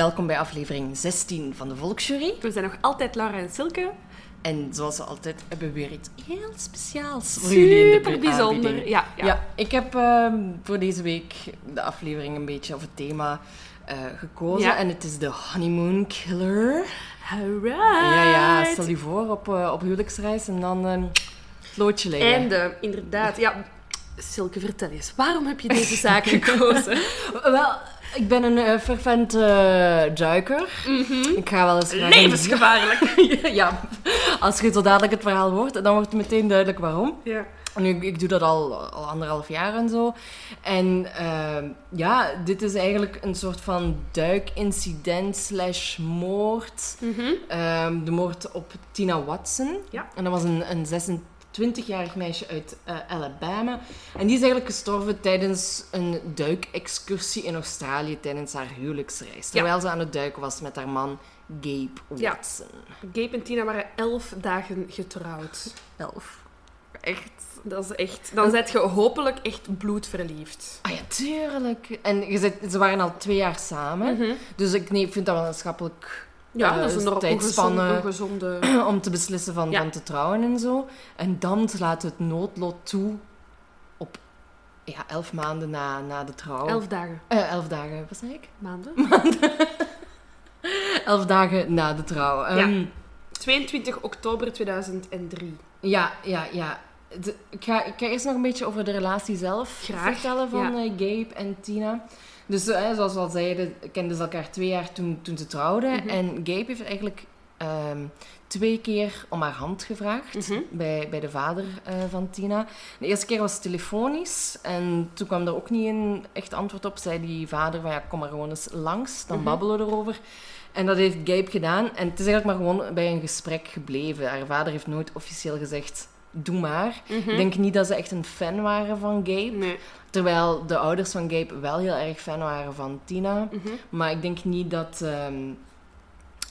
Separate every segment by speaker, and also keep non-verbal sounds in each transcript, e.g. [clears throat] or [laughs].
Speaker 1: Welkom bij aflevering 16 van de Volksjury.
Speaker 2: We zijn nog altijd Laura en Silke.
Speaker 1: En zoals we altijd hebben we weer iets heel speciaals voor jullie in de
Speaker 2: Super bijzonder. Ja, ja.
Speaker 1: Ja, ik heb ehm, voor deze week de aflevering een beetje of het thema eh, gekozen.
Speaker 2: Ja.
Speaker 1: En het is de Honeymoon Killer.
Speaker 2: Alright.
Speaker 1: Ja, ja, stel je voor op, eh, op huwelijksreis en dan het loodje leggen.
Speaker 2: En de, inderdaad. Ja, Silke, vertel eens. Waarom heb je deze zaak gekozen? [laughs]
Speaker 1: Wel, ik ben een eh, fervent eh, duiker. Ik ga wel eens
Speaker 2: Levensgevaarlijk. [laughs]
Speaker 1: ja, als je zo dadelijk het verhaal hoort, dan wordt het meteen duidelijk waarom.
Speaker 2: Ja.
Speaker 1: Nu, ik, ik doe dat al, al anderhalf jaar en zo. En ehm, ja, dit is eigenlijk een soort van duikincident slash moord.
Speaker 2: Mhm.
Speaker 1: Ehm, de moord op Tina Watson.
Speaker 2: Ja.
Speaker 1: En dat was een, een 26-jarig meisje uit eh, Alabama. En die is eigenlijk gestorven tijdens een duikexcursie in Australië tijdens haar huwelijksreis. Terwijl ze aan het duiken was met haar man Gabe
Speaker 2: Ja.
Speaker 1: Watson.
Speaker 2: Gabe en Tina waren elf dagen getrouwd.
Speaker 1: Elf. Echt.
Speaker 2: Dat is echt... Dan zet je hopelijk echt bloedverliefd.
Speaker 1: Ah ja, tuurlijk. En je zit, ze waren al twee jaar samen.
Speaker 2: Mhm.
Speaker 1: Dus ik nee, ik vind dat wel een schappelijk
Speaker 2: Ja,
Speaker 1: eh,
Speaker 2: dat is een ongezonde...
Speaker 1: tijdspanne [clears throat]
Speaker 2: ongezonde...
Speaker 1: om te beslissen van,
Speaker 2: Ja.
Speaker 1: van te trouwen en zo. En dan laat het noodlot toe op ja, elf maanden na, na de trouw.
Speaker 2: Elf dagen.
Speaker 1: Eh, elf dagen, wat zei ik?
Speaker 2: Maanden. [laughs]
Speaker 1: Elf dagen na de trouw. Ehm,
Speaker 2: 22 oktober 2003.
Speaker 1: ja, ja, ja. De- ik, ga, ik ga eerst nog een beetje over de relatie zelf
Speaker 2: Graag,
Speaker 1: vertellen van
Speaker 2: ja.
Speaker 1: eh, Gabe en Tina. Dus zoals we al zeiden, kenden ze elkaar twee jaar toen, toen ze trouwden.
Speaker 2: Mhm.
Speaker 1: En Gabe heeft eigenlijk ehm, twee keer om haar hand gevraagd
Speaker 2: Mhm.
Speaker 1: bij, bij de vader eh, van Tina. De eerste keer was telefonisch en toen kwam er ook niet een echt antwoord op. Zei die vader van ja, kom maar gewoon eens langs, dan
Speaker 2: Mhm.
Speaker 1: babbelen we erover. En dat heeft Gabe gedaan. En het is eigenlijk maar gewoon bij een gesprek gebleven. Haar vader heeft nooit officieel gezegd, doe maar. Ik denk niet dat ze echt een fan waren van Gabe.
Speaker 2: Nee.
Speaker 1: Terwijl de ouders van Gabe wel heel erg fan waren van Tina.
Speaker 2: Mhm.
Speaker 1: Maar ik denk niet dat, ehm,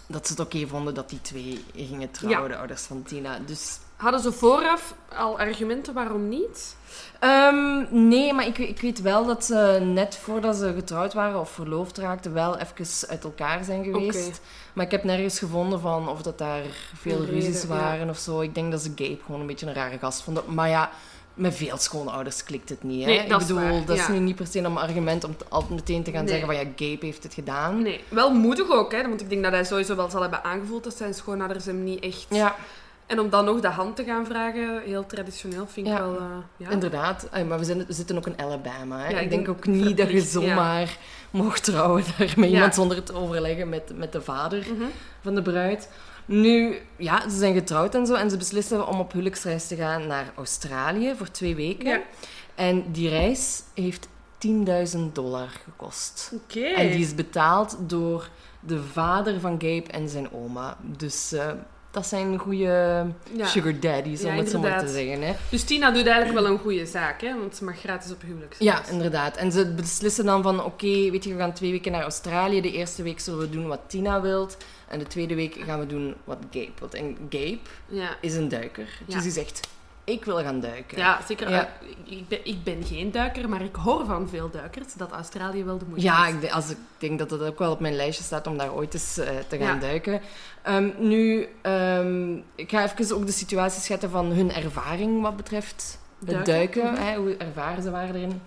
Speaker 1: dat ze het oké vonden dat die twee gingen trouwen, de ouders van Tina. Dus
Speaker 2: Hadden ze vooraf al argumenten waarom niet?
Speaker 1: Ehm, nee, maar ik, ik weet wel dat ze net voordat ze getrouwd waren of verloofd raakten, wel even uit elkaar zijn geweest. Maar ik heb nergens gevonden van of dat daar veel
Speaker 2: reden,
Speaker 1: ruzies
Speaker 2: ja.
Speaker 1: waren of zo. Ik denk dat ze Gabe gewoon een beetje een rare gast vonden. Maar ja, met veel schoonouders klikt het niet. Hè?
Speaker 2: Nee, dat
Speaker 1: ik
Speaker 2: is
Speaker 1: bedoel,
Speaker 2: waar,
Speaker 1: dat is nu niet per se een argument om altijd meteen te gaan
Speaker 2: Nee.
Speaker 1: zeggen van ja, Gabe heeft het gedaan.
Speaker 2: Nee, wel moedig ook, hè? want ik denk dat hij sowieso wel zal hebben aangevoeld dat zijn schoonouders hem niet echt...
Speaker 1: Ja,
Speaker 2: En om dan nog de hand te gaan vragen, heel traditioneel, vind ik
Speaker 1: Ja.
Speaker 2: wel... eh, ja.
Speaker 1: inderdaad. Maar we, zijn, we zitten ook in Alabama. Hè?
Speaker 2: Ja,
Speaker 1: ik denk ook niet dat je zomaar mocht trouwen [laughs] daar met iemand zonder te overleggen met, met de vader.
Speaker 2: Mhm.
Speaker 1: van de bruid. Nu, ja, ze zijn getrouwd en zo. En ze beslissen om op huwelijksreis te gaan naar Australië voor twee weken.
Speaker 2: Ja.
Speaker 1: En die reis heeft 10.000 dollar gekost.
Speaker 2: Oké.
Speaker 1: En die is betaald door de vader van Gabe en zijn oma. Dus eh, dat zijn goede
Speaker 2: Ja.
Speaker 1: sugar daddies, om
Speaker 2: Ja,
Speaker 1: het zo maar te zeggen. Hè?
Speaker 2: Dus Tina doet eigenlijk wel een goede zaak, hè? want ze mag gratis op huwelijksreis.
Speaker 1: Ja, inderdaad. En ze beslissen dan van, oké, weet je, we gaan twee weken naar Australië. De eerste week zullen we doen wat Tina wilt. En de tweede week gaan we doen wat Gabe wilt. En Gabe
Speaker 2: Ja.
Speaker 1: is een duiker. Dus die zegt, ik wil gaan duiken.
Speaker 2: Ja, zeker.
Speaker 1: Ja.
Speaker 2: eh, Ik, ben, ik ben geen duiker, maar ik hoor van veel duikers dat Australië wel de moeite
Speaker 1: Ja,
Speaker 2: is.
Speaker 1: ik, denk- als ik denk dat het ook wel op mijn lijstje staat om daar ooit eens eh, te gaan
Speaker 2: Ja.
Speaker 1: duiken. Ehm, nu, ehm, ik ga even ook de situatie schetsen van hun ervaring wat betreft het
Speaker 2: Duiken.
Speaker 1: duiken.
Speaker 2: Mhm.
Speaker 1: hè, hoe ervaren ze waren erin.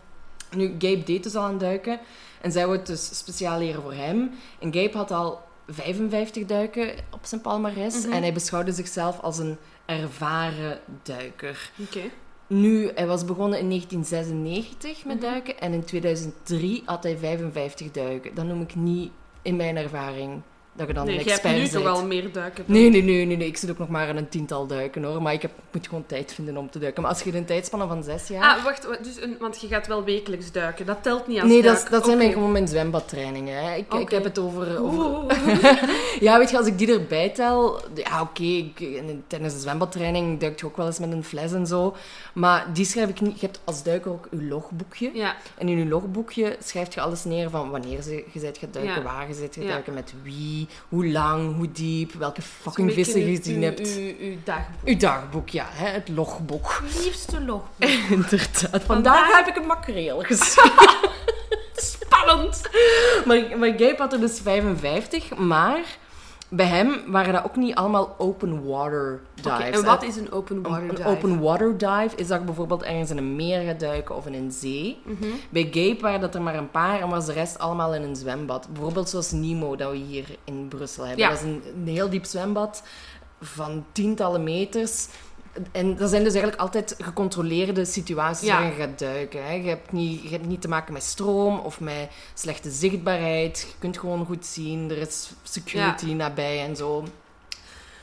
Speaker 1: Nu, Gabe deed dus al aan duiken. En zij wou het dus speciaal leren voor hem. En Gabe had al 55 duiken op zijn palmarès.
Speaker 2: Mhm.
Speaker 1: En hij beschouwde zichzelf als een ervaren duiker.
Speaker 2: Oké.
Speaker 1: Nu, hij was begonnen in 1996 met
Speaker 2: Mhm.
Speaker 1: duiken en in 2003 had hij 55 duiken. Dat noem ik niet in mijn ervaring dat je dan
Speaker 2: Nee, hebt nu toch al meer duiken.
Speaker 1: Nee, nee, nee, nee, nee, ik zit ook nog maar aan een tiental duiken hoor. Maar ik, heb, moet gewoon tijd vinden om te duiken. Maar als je een tijdspanne van zes jaar...
Speaker 2: Ah, wacht, dus een, want je gaat wel wekelijks duiken. Dat telt niet als
Speaker 1: nee, dat,
Speaker 2: duik.
Speaker 1: is- dat zijn mijn, gewoon mijn zwembadtrainingen. Hè. Ik, ik heb het over... [laughs] Ja, weet je, als ik die erbij tel... Ja, oké, tijdens de zwembadtraining duik je ook wel eens met een fles en zo. Maar die schrijf ik niet... Je hebt als duiker ook je logboekje.
Speaker 2: Ja,
Speaker 1: En in je logboekje schrijf je alles neer van wanneer ze- je bent gaat duiken,
Speaker 2: Ja.
Speaker 1: waar je bent gaan
Speaker 2: Ja.
Speaker 1: duiken, met wie, hoe lang, hoe diep, welke fucking vissen je gezien hebt.
Speaker 2: Uw, uw dagboek.
Speaker 1: Uw dagboek, ja, hè, het logboek.
Speaker 2: liefste logboek. [laughs]
Speaker 1: Inderdaad. Vandaag
Speaker 2: Vandaag-
Speaker 1: heb ik een makreel gezien.
Speaker 2: Spannend! [laughs] Spannend.
Speaker 1: Maar, maar Gabe had er dus 55, maar bij hem waren dat ook niet allemaal open water dives.
Speaker 2: En wat is een open water
Speaker 1: Een
Speaker 2: dive?
Speaker 1: open water dive is dat je bijvoorbeeld ergens in een meer gaat duiken of in een zee.
Speaker 2: Mhm.
Speaker 1: Bij Gabe waren dat er maar een paar en was de rest allemaal in een zwembad. Bijvoorbeeld zoals Nemo dat we hier in Brussel hebben.
Speaker 2: Ja.
Speaker 1: Dat is een, een heel diep zwembad van tientallen meters. En dat zijn dus eigenlijk altijd gecontroleerde situaties
Speaker 2: Ja.
Speaker 1: waarin je gaat duiken. Hè. Je, hebt niet, je hebt niet te maken met stroom of met slechte zichtbaarheid. Je kunt gewoon goed zien. Er is security nabij en zo.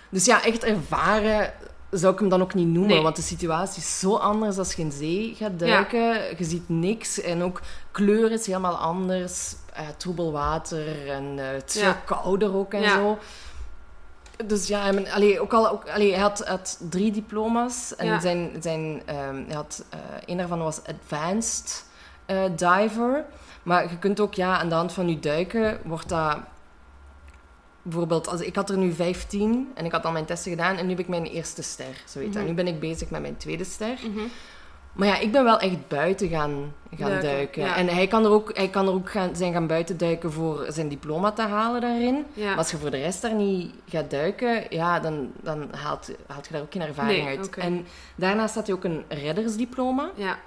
Speaker 1: Dus ja, echt ervaren zou ik hem dan ook niet noemen.
Speaker 2: Nee.
Speaker 1: Want de situatie is zo anders als je in zee gaat duiken. Je ziet niks. En ook kleur is helemaal anders. Eh troebel water. En eh, het is veel kouder ook en zo. Dus ja, hij, men- allee, ook al, ook, allee, hij had, had drie diploma's. En
Speaker 2: Ja.
Speaker 1: zijn, zijn, ehm, hij had, eh, een daarvan was Advanced eh, Diver. Maar je kunt ook, ja, aan de hand van je duiken, wordt dat... Bijvoorbeeld, als, ik had er nu 15 en ik had al mijn testen gedaan en nu heb ik mijn eerste ster. Zo weet.
Speaker 2: Mhm.
Speaker 1: Nu ben ik bezig met mijn tweede ster.
Speaker 2: Mhm.
Speaker 1: Maar ja, ik ben wel echt buiten gaan, gaan
Speaker 2: Duiken,
Speaker 1: duiken.
Speaker 2: ja.
Speaker 1: En hij kan er ook, hij kan er ook gaan, zijn gaan buiten duiken voor zijn diploma te halen daarin.
Speaker 2: Ja.
Speaker 1: Maar als je voor de rest daar niet gaat duiken, ja, dan, dan haalt, haalt je daar ook geen ervaring
Speaker 2: Nee,
Speaker 1: uit. En daarnaast had hij ook een reddersdiploma.
Speaker 2: ja.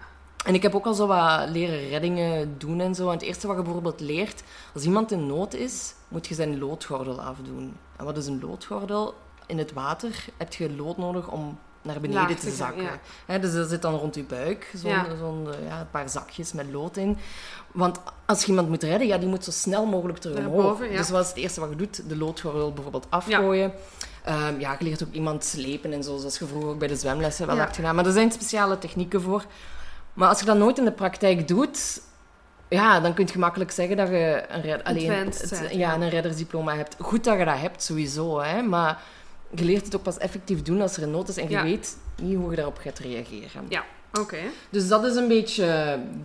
Speaker 1: En ik heb ook al zo wat leren reddingen doen en zo. En het eerste wat je bijvoorbeeld leert, als iemand in nood is, moet je zijn loodgordel afdoen. En wat is een loodgordel? In het water heb je lood nodig om naar beneden
Speaker 2: Laag
Speaker 1: te zakken.
Speaker 2: ja.
Speaker 1: Dus dat zit dan rond je buik, zo'n
Speaker 2: Ja.
Speaker 1: zo'n, eh, ja, een paar zakjes met lood in. Want als je iemand moet redden, ja, die moet zo snel mogelijk terug omhoog.
Speaker 2: boven.
Speaker 1: Dus wat is het eerste wat je doet? De loodgordel bijvoorbeeld afgooien. Ja. ja, je leert ook iemand slepen en zo, zoals je vroeger ook bij de zwemlessen wel
Speaker 2: Ja.
Speaker 1: hebt gedaan. Maar er zijn speciale technieken voor. Maar als je dat nooit in de praktijk doet, ja, dan kun je gemakkelijk zeggen dat je een, red, alleen, het- ja. een reddersdiploma hebt. Goed dat je dat hebt, sowieso. Hè, maar je leert het ook pas effectief doen als er een nood is en je
Speaker 2: Ja.
Speaker 1: weet niet hoe je daarop gaat reageren.
Speaker 2: Ja, oké.
Speaker 1: Dus dat is een beetje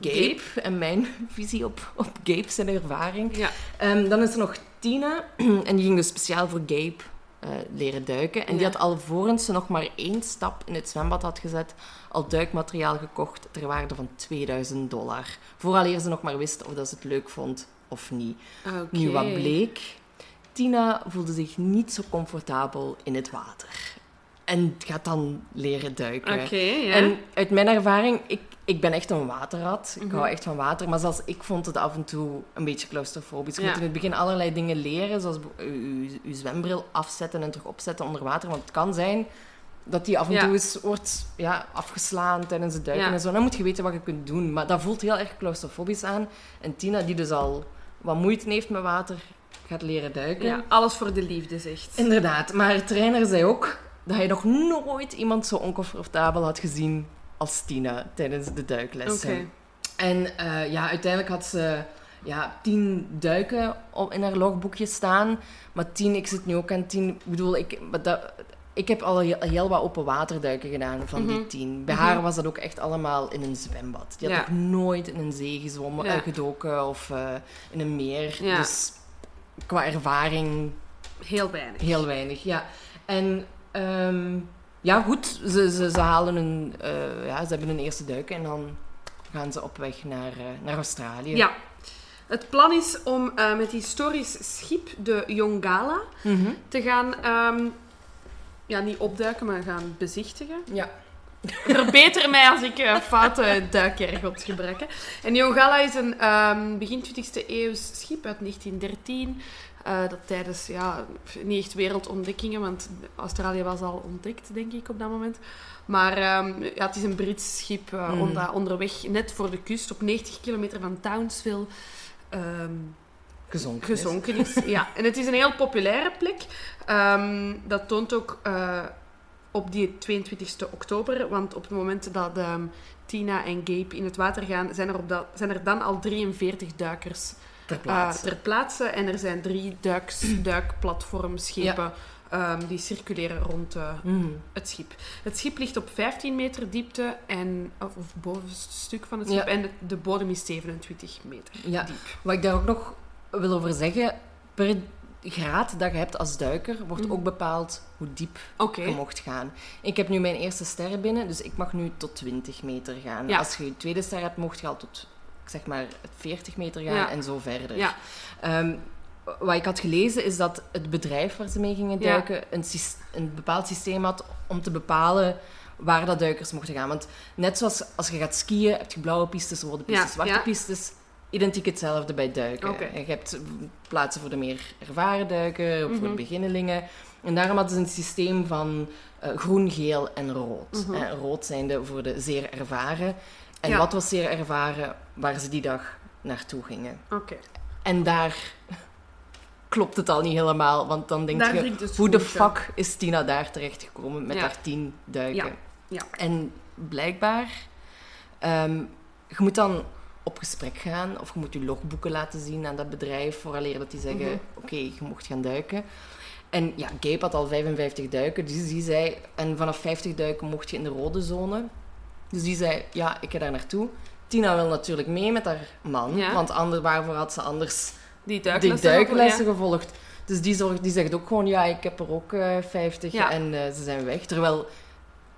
Speaker 1: Gabe,
Speaker 2: Gabe.
Speaker 1: en mijn [laughs] visie op, op Gabe zijn ervaring.
Speaker 2: Ja.
Speaker 1: Ehm, dan is er nog Tina, [clears throat] en die ging dus speciaal voor Gabe eh, leren duiken. En die had alvorens ze nog maar één stap in het zwembad had gezet, al duikmateriaal gekocht ter waarde van 2000 dollar. Vooraleer ze nog maar wist of dat ze het leuk vond of niet.
Speaker 2: Oké.
Speaker 1: Nu, wat bleek? Tina voelde zich niet zo comfortabel in het water. En gaat dan leren duiken.
Speaker 2: Oké, ja.
Speaker 1: En uit mijn ervaring, ik, ik ben echt een waterrat. Ik
Speaker 2: Mhm.
Speaker 1: hou echt van water. Maar zelfs ik vond het af en toe een beetje claustrofobisch. Je
Speaker 2: Ja.
Speaker 1: moet in het begin allerlei dingen leren, zoals je, zwembril afzetten en terug opzetten onder water. Want het kan zijn dat die af en
Speaker 2: Ja.
Speaker 1: toe eens wordt ja, afgeslaan tijdens het duiken
Speaker 2: Ja.
Speaker 1: en zo. Dan moet je weten wat je kunt doen. Maar dat voelt heel erg claustrofobisch aan. En Tina, die dus al wat moeite heeft met water, gaat leren duiken.
Speaker 2: Ja, alles voor de liefde, zegt.
Speaker 1: Inderdaad, maar de trainer zei ook dat hij nog nooit iemand zo oncomfortabel had gezien als Tina tijdens de duiklessen.
Speaker 2: Oké.
Speaker 1: En eh, ja, uiteindelijk had ze ja, tien duiken op, in haar logboekje staan. Maar tien, ik zit nu ook aan tien. Ik bedoel, ik, maar dat, ik heb al heel, heel wat open waterduiken gedaan van die
Speaker 2: Mhm.
Speaker 1: tien. Bij haar was dat ook echt allemaal in een zwembad. Die had
Speaker 2: Ja.
Speaker 1: nog nooit in een zee gezwommen,
Speaker 2: Ja.
Speaker 1: gedoken of eh, in een meer.
Speaker 2: Ja.
Speaker 1: Dus qua ervaring
Speaker 2: Heel weinig.
Speaker 1: Heel weinig, ja. En ehm, ja, goed, ze, ze, ze halen een, eh, ja, ze hebben een eerste duik en dan gaan ze op weg naar, eh, naar Australië.
Speaker 2: Ja. Het plan is om eh, met historisch schip, de Yongala,
Speaker 1: Mhm.
Speaker 2: te gaan... ehm, ja, niet opduiken, maar gaan bezichtigen.
Speaker 1: ja.
Speaker 2: Verbeter mij als ik eh, foute duikjargons gebruik. hè. En Yongala is een ehm, begin 20e eeuws schip uit 1913. eh, dat tijdens, ja, niet echt wereldontdekkingen, want Australië was al ontdekt, denk ik, op dat moment. Maar ehm, ja, het is een Brits schip eh,
Speaker 1: Mm.
Speaker 2: onder- onderweg net voor de kust, op 90 kilometer van Townsville. ehm,
Speaker 1: Gezonken. is.
Speaker 2: gezonken is. Ja, en het is een heel populaire plek. Dat toont ook op die 22 oktober, want op het moment dat ehm, Tina en Gabe in het water gaan, zijn er, op dat, zijn er dan al 43 duikers
Speaker 1: Ter
Speaker 2: eh,
Speaker 1: plaatse.
Speaker 2: ter plaatse. En er zijn drie duiks, [clears throat] duikplatformschepen ehm, die circuleren rond eh,
Speaker 1: Mhm.
Speaker 2: het schip. Het schip ligt op 15 meter diepte, en, of, of bovenste stuk van het schip,
Speaker 1: Ja.
Speaker 2: en de, de bodem is 27 meter
Speaker 1: Ja.
Speaker 2: diep.
Speaker 1: Wat ik daar ook nog wil over zeggen, per graad dat je hebt als duiker, wordt
Speaker 2: Mhm.
Speaker 1: ook bepaald hoe diep je mocht gaan. Ik heb nu mijn eerste ster binnen, dus ik mag nu tot 20 meter gaan.
Speaker 2: Ja.
Speaker 1: Als je je tweede ster hebt, mocht je al tot zeg maar, 40 meter gaan
Speaker 2: Ja.
Speaker 1: en zo verder.
Speaker 2: Ja.
Speaker 1: Ehm, wat ik had gelezen is dat het bedrijf waar ze mee gingen duiken een, een bepaald systeem had om te bepalen waar dat duikers mochten gaan. Want net zoals als je gaat skiën, heb je blauwe pistes, rode pistes, zwarte pistes. Identiek hetzelfde bij duiken. Je hebt plaatsen voor de meer ervaren duiker, of voor de beginnelingen. En daarom hadden ze een systeem van eh, groen, geel en rood. Eh, rood zijnde voor de zeer ervaren. En
Speaker 2: Ja.
Speaker 1: wat was zeer ervaren waar ze die dag naartoe gingen.
Speaker 2: Oké.
Speaker 1: En daar [laughs] klopt het al niet helemaal, want dan denk
Speaker 2: Daar
Speaker 1: je,
Speaker 2: het
Speaker 1: hoe de fuck is Tina daar terechtgekomen met
Speaker 2: Ja.
Speaker 1: haar tien duiken?
Speaker 2: Ja, ja.
Speaker 1: En blijkbaar, ehm, je moet dan op gesprek gaan of je moet je logboeken laten zien aan dat bedrijf vooraleer dat die zeggen,
Speaker 2: Mhm.
Speaker 1: oké, je mocht gaan duiken. En ja, Gabe had al 55 duiken, dus die zei, en vanaf 50 duiken mocht je in de rode zone. Dus die zei, ja, ik ga daar naartoe. Tina wil natuurlijk mee met haar man,
Speaker 2: Ja.
Speaker 1: want anders, waarvoor had ze anders
Speaker 2: Die
Speaker 1: die
Speaker 2: duiklessen.
Speaker 1: gevolgd. Dus die, zorgt, die zegt ook gewoon, ja, ik heb er ook eh 50
Speaker 2: Ja.
Speaker 1: en eh, ze zijn weg. Terwijl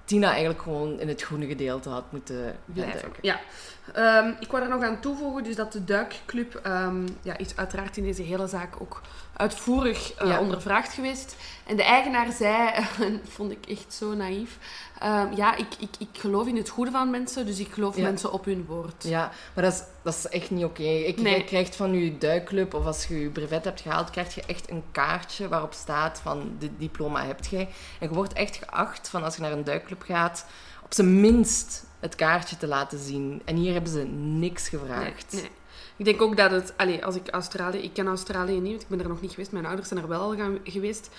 Speaker 1: Tina eigenlijk gewoon in het groene gedeelte had moeten
Speaker 2: blijven.
Speaker 1: duiken.
Speaker 2: Ja. Ehm, ik wou er nog aan toevoegen, dus dat de duikclub ehm, ja, is uiteraard in deze hele zaak ook uitvoerig eh,
Speaker 1: Ja. ondervraagd
Speaker 2: geweest. En de eigenaar zei, [laughs] en vond ik echt zo naïef, ehm, ja, ik, ik, ik geloof in het goede van mensen, dus ik geloof
Speaker 1: Ja.
Speaker 2: mensen op hun woord.
Speaker 1: Ja, maar dat is, dat is echt niet oké. Ik
Speaker 2: Nee.
Speaker 1: Je krijgt van je duikclub, of als je je brevet hebt gehaald, krijg je echt een kaartje waarop staat van, dit diploma hebt jij. En je wordt echt geacht van, als je naar een duikclub gaat, op zijn minst het kaartje te laten zien. En hier hebben ze niks
Speaker 2: Nee,
Speaker 1: gevraagd.
Speaker 2: nee. Ik denk ook dat het... Allee, als ik Australië... Ik ken Australië niet, want ik ben er nog niet geweest. Mijn ouders zijn er wel al gaan, geweest.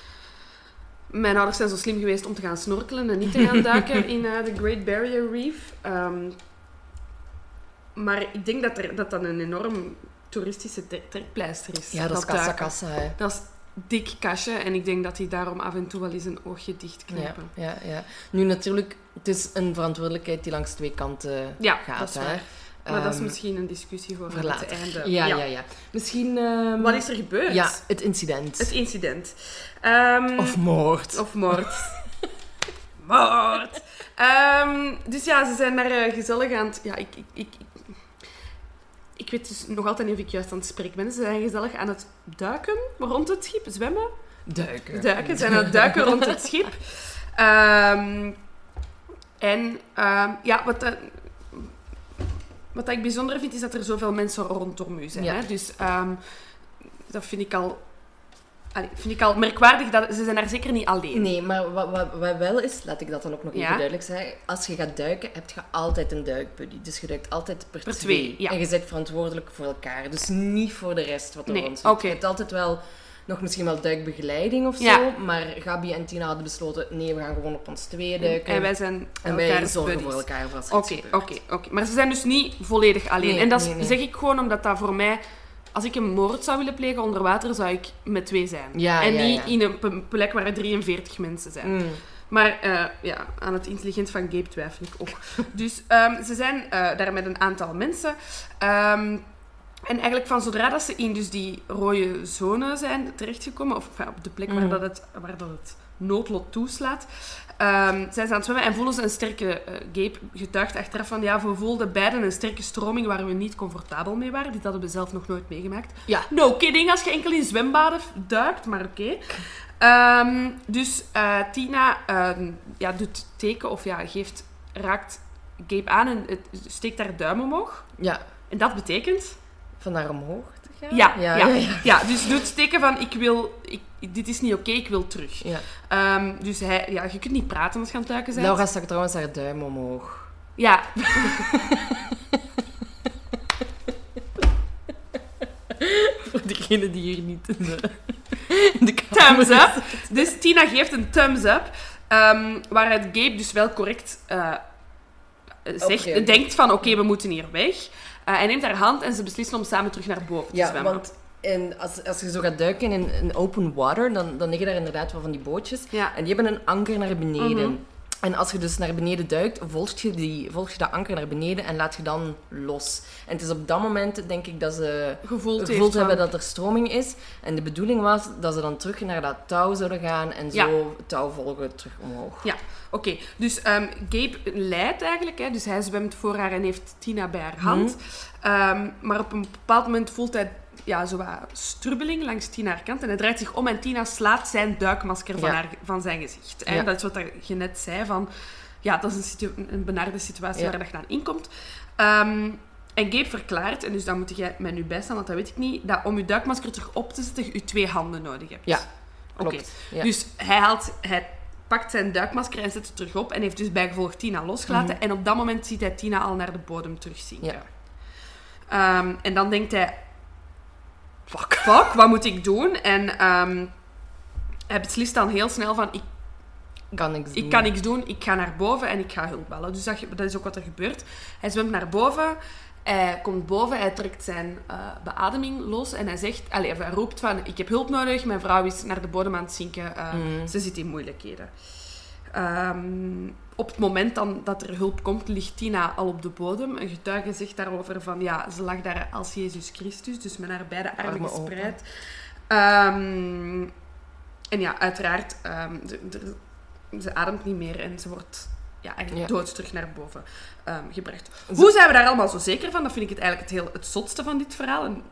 Speaker 2: Mijn ouders zijn zo slim geweest om te gaan snorkelen en niet te gaan duiken [laughs] in eh, de Great Barrier Reef. Ehm, maar ik denk dat, er, dat dat een enorm toeristische tre- trekpleister is.
Speaker 1: Ja, dat is kassa
Speaker 2: duiken.
Speaker 1: kassa, hè.
Speaker 2: Dat is dik kastje en ik denk dat die daarom af en toe wel eens een oogje
Speaker 1: Ja,
Speaker 2: dichtknijpen.
Speaker 1: ja, ja. Nu natuurlijk, het is een verantwoordelijkheid die langs twee kanten
Speaker 2: Ja,
Speaker 1: gaat.
Speaker 2: dat is
Speaker 1: hè.
Speaker 2: Maar dat is
Speaker 1: Ehm,
Speaker 2: misschien een discussie voor, het einde.
Speaker 1: Ja, ja, ja. Misschien... ehm,
Speaker 2: Wat is er gebeurd?
Speaker 1: Ja, het incident.
Speaker 2: Het incident. Ehm,
Speaker 1: Of moord.
Speaker 2: Of moord. [laughs] moord. Dus ja, ze zijn daar eh, gezellig aan het... Ja, ik, ik, ik, ik, weet dus nog altijd niet of ik juist aan het spreken ben. Ze zijn gezellig aan het duiken rond het schip, zwemmen.
Speaker 1: Duiken.
Speaker 2: Duiken, ze zijn aan het duiken rond het schip. [laughs] En ja, wat, dat- wat ik bijzonder vind, is dat er zoveel mensen rondom u zijn.
Speaker 1: Ja.
Speaker 2: Hè? Dus ehm, dat vind ik al... allee, vind ik al merkwaardig, dat ze zijn daar zeker niet alleen.
Speaker 1: Nee, maar wat, wat, wat wel is, laat ik dat dan ook nog even duidelijk zeggen. Als je gaat duiken, heb je altijd een duikbuddy. Dus je duikt altijd per,
Speaker 2: Per
Speaker 1: twee.
Speaker 2: twee, ja.
Speaker 1: En je bent verantwoordelijk voor elkaar. Dus niet voor de rest wat er
Speaker 2: Nee,
Speaker 1: rond zit.
Speaker 2: oké.
Speaker 1: Je hebt altijd wel nog misschien wel duikbegeleiding of
Speaker 2: Ja.
Speaker 1: zo. Maar Gabi en Tina hadden besloten, nee, we gaan gewoon op ons tweeën duiken.
Speaker 2: En wij zijn
Speaker 1: En wij zorgen
Speaker 2: buddies.
Speaker 1: voor elkaar voor als
Speaker 2: Oké, oké, oké. Maar ze zijn dus niet volledig alleen.
Speaker 1: Nee,
Speaker 2: en dat
Speaker 1: nee, nee.
Speaker 2: zeg ik gewoon omdat dat voor mij... Als ik een moord zou willen plegen onder water, zou ik met twee zijn.
Speaker 1: Ja,
Speaker 2: en
Speaker 1: ja,
Speaker 2: niet in een plek waar er 43 mensen zijn.
Speaker 1: Mm.
Speaker 2: Maar eh, ja, aan het intelligent van Gabe twijfel ik ook. [laughs] dus ehm, ze zijn eh, daar met een aantal mensen. Ehm, en eigenlijk van zodra dat ze in dus die rode zone zijn terechtgekomen, of enfin, op de plek waar,
Speaker 1: Mhm.
Speaker 2: dat het, waar dat het noodlot toeslaat, ehm, zijn ze aan het zwemmen en voelen ze een sterke... eh, Gabe getuigt achteraf van, ja, we voelden beiden een sterke stroming waar we niet comfortabel mee waren. Dit hadden we zelf nog nooit meegemaakt.
Speaker 1: Ja.
Speaker 2: No kidding als je enkel in zwembaden duikt, maar oké. Ehm, dus eh, Tina ehm, ja, doet teken of ja, geeft, raakt Gabe aan en steekt haar duim omhoog.
Speaker 1: Ja,
Speaker 2: En dat betekent...
Speaker 1: van daar omhoog te gaan?
Speaker 2: Ja, ja,
Speaker 1: ja,
Speaker 2: ja,
Speaker 1: ja.
Speaker 2: dus doet teken van ik wil... Ik, dit is niet oké, ik wil terug.
Speaker 1: Ja.
Speaker 2: Ehm, dus hij, ja, je kunt niet praten als je aan het duiken bent.
Speaker 1: Laura stak trouwens haar duim omhoog.
Speaker 2: Ja. [laughs]
Speaker 1: Voor degene die hier niet in de, in de kamer
Speaker 2: thumbs up. Dus Tina geeft een thumbs up. ehm, waaruit Gabe dus wel correct eh, zegt, denkt van oké, we moeten hier weg. Eh, hij neemt haar hand en ze beslissen om samen terug naar boven te
Speaker 1: Ja,
Speaker 2: zwemmen.
Speaker 1: want en als, als je zo gaat duiken in, in open water, dan, dan liggen daar inderdaad wel van die bootjes.
Speaker 2: Ja.
Speaker 1: En die hebben een anker naar beneden.
Speaker 2: Mhm.
Speaker 1: En als je dus naar beneden duikt, volg je, die, volg je dat anker naar beneden en laat je dan los. En het is op dat moment, denk ik, dat ze
Speaker 2: Gevoeld,
Speaker 1: gevoeld hebben dat er stroming is. En de bedoeling was dat ze dan terug naar dat touw zouden gaan en zo
Speaker 2: Ja.
Speaker 1: het touw volgen terug omhoog.
Speaker 2: Ja, oké. Dus ehm, Gabe leidt eigenlijk. Hè, dus hij zwemt voor haar en heeft Tina bij haar hand. Ehm, maar op een bepaald moment voelt hij ja, zo wat strubbeling langs Tina haar kant. En hij draait zich om en Tina slaat zijn duikmasker van,
Speaker 1: Ja.
Speaker 2: haar, van zijn gezicht.
Speaker 1: Ja.
Speaker 2: Dat is wat je net zei van... Ja, dat is een, situ- een benarde situatie waar dat je inkomt. Ehm, en Gabe verklaart, en dus dan moet jij mij nu bijstaan, want dat weet ik niet, dat om je duikmasker terug op te zetten, je twee handen nodig hebt.
Speaker 1: Ja,
Speaker 2: Oké.
Speaker 1: Klopt. Ja.
Speaker 2: Dus hij, haalt, hij pakt zijn duikmasker en zet het terug op en heeft dus bijgevolg Tina losgelaten. En op dat moment ziet hij Tina al naar de bodem terugzinken.
Speaker 1: Mhm. Ja.
Speaker 2: Ehm, en dan denkt hij... Fuck. [laughs] Fuck, wat moet ik doen? En ehm, hij beslist dan heel snel van... Ik,
Speaker 1: kan niks doen.
Speaker 2: ik kan niks doen, ik ga naar boven en ik ga hulp bellen. Dus dat, is ook wat er gebeurt. Hij zwemt naar boven... Hij komt boven, hij trekt zijn eh, beademing los en hij zegt, allez, hij roept van, ik heb hulp nodig, mijn vrouw is naar de bodem aan het zinken, eh,
Speaker 1: Mhm.
Speaker 2: ze zit in moeilijkheden. Ehm, op het moment dan dat er hulp komt, ligt Tina al op de bodem. Een getuige zegt daarover van, ja, ze lag daar als Jezus Christus, dus met haar beide armen gespreid. Ehm, en ja, uiteraard, ehm, de- de- ze ademt niet meer en ze wordt ja, eigenlijk
Speaker 1: Ja.
Speaker 2: dood terug naar boven gebracht. Hoe zijn we daar allemaal zo zeker van? Dat vind ik het eigenlijk het, heel, het zotste van dit verhaal. En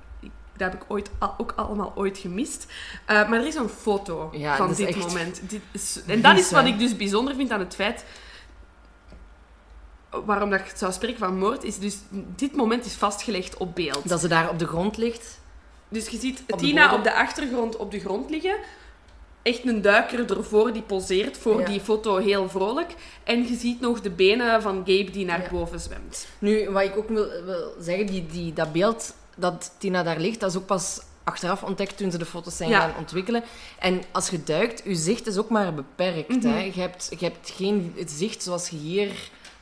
Speaker 2: dat heb ik ooit, al- ook allemaal ooit gemist. Uh, maar er is een foto
Speaker 1: Ja,
Speaker 2: van dit moment. Dit is, en dat is wat ik dus bijzonder vind aan het feit... Waarom dat ik zou spreken van moord, is dus... Dit moment is vastgelegd op beeld.
Speaker 1: Dat ze daar op de grond ligt.
Speaker 2: Dus je ziet Tina op de achtergrond op de grond liggen. Echt een duiker ervoor die poseert voor
Speaker 1: Ja.
Speaker 2: die foto heel vrolijk. En je ziet nog de benen van Gabe die naar
Speaker 1: Ja.
Speaker 2: boven zwemt.
Speaker 1: Nu, wat ik ook wil, wil zeggen, die, die, dat beeld dat Tina daar ligt, dat is ook pas achteraf ontdekt toen ze de foto's zijn
Speaker 2: Ja.
Speaker 1: gaan ontwikkelen. En als je duikt, je zicht is ook maar beperkt.
Speaker 2: Mhm.
Speaker 1: hè. Je, hebt, je hebt geen zicht zoals je hier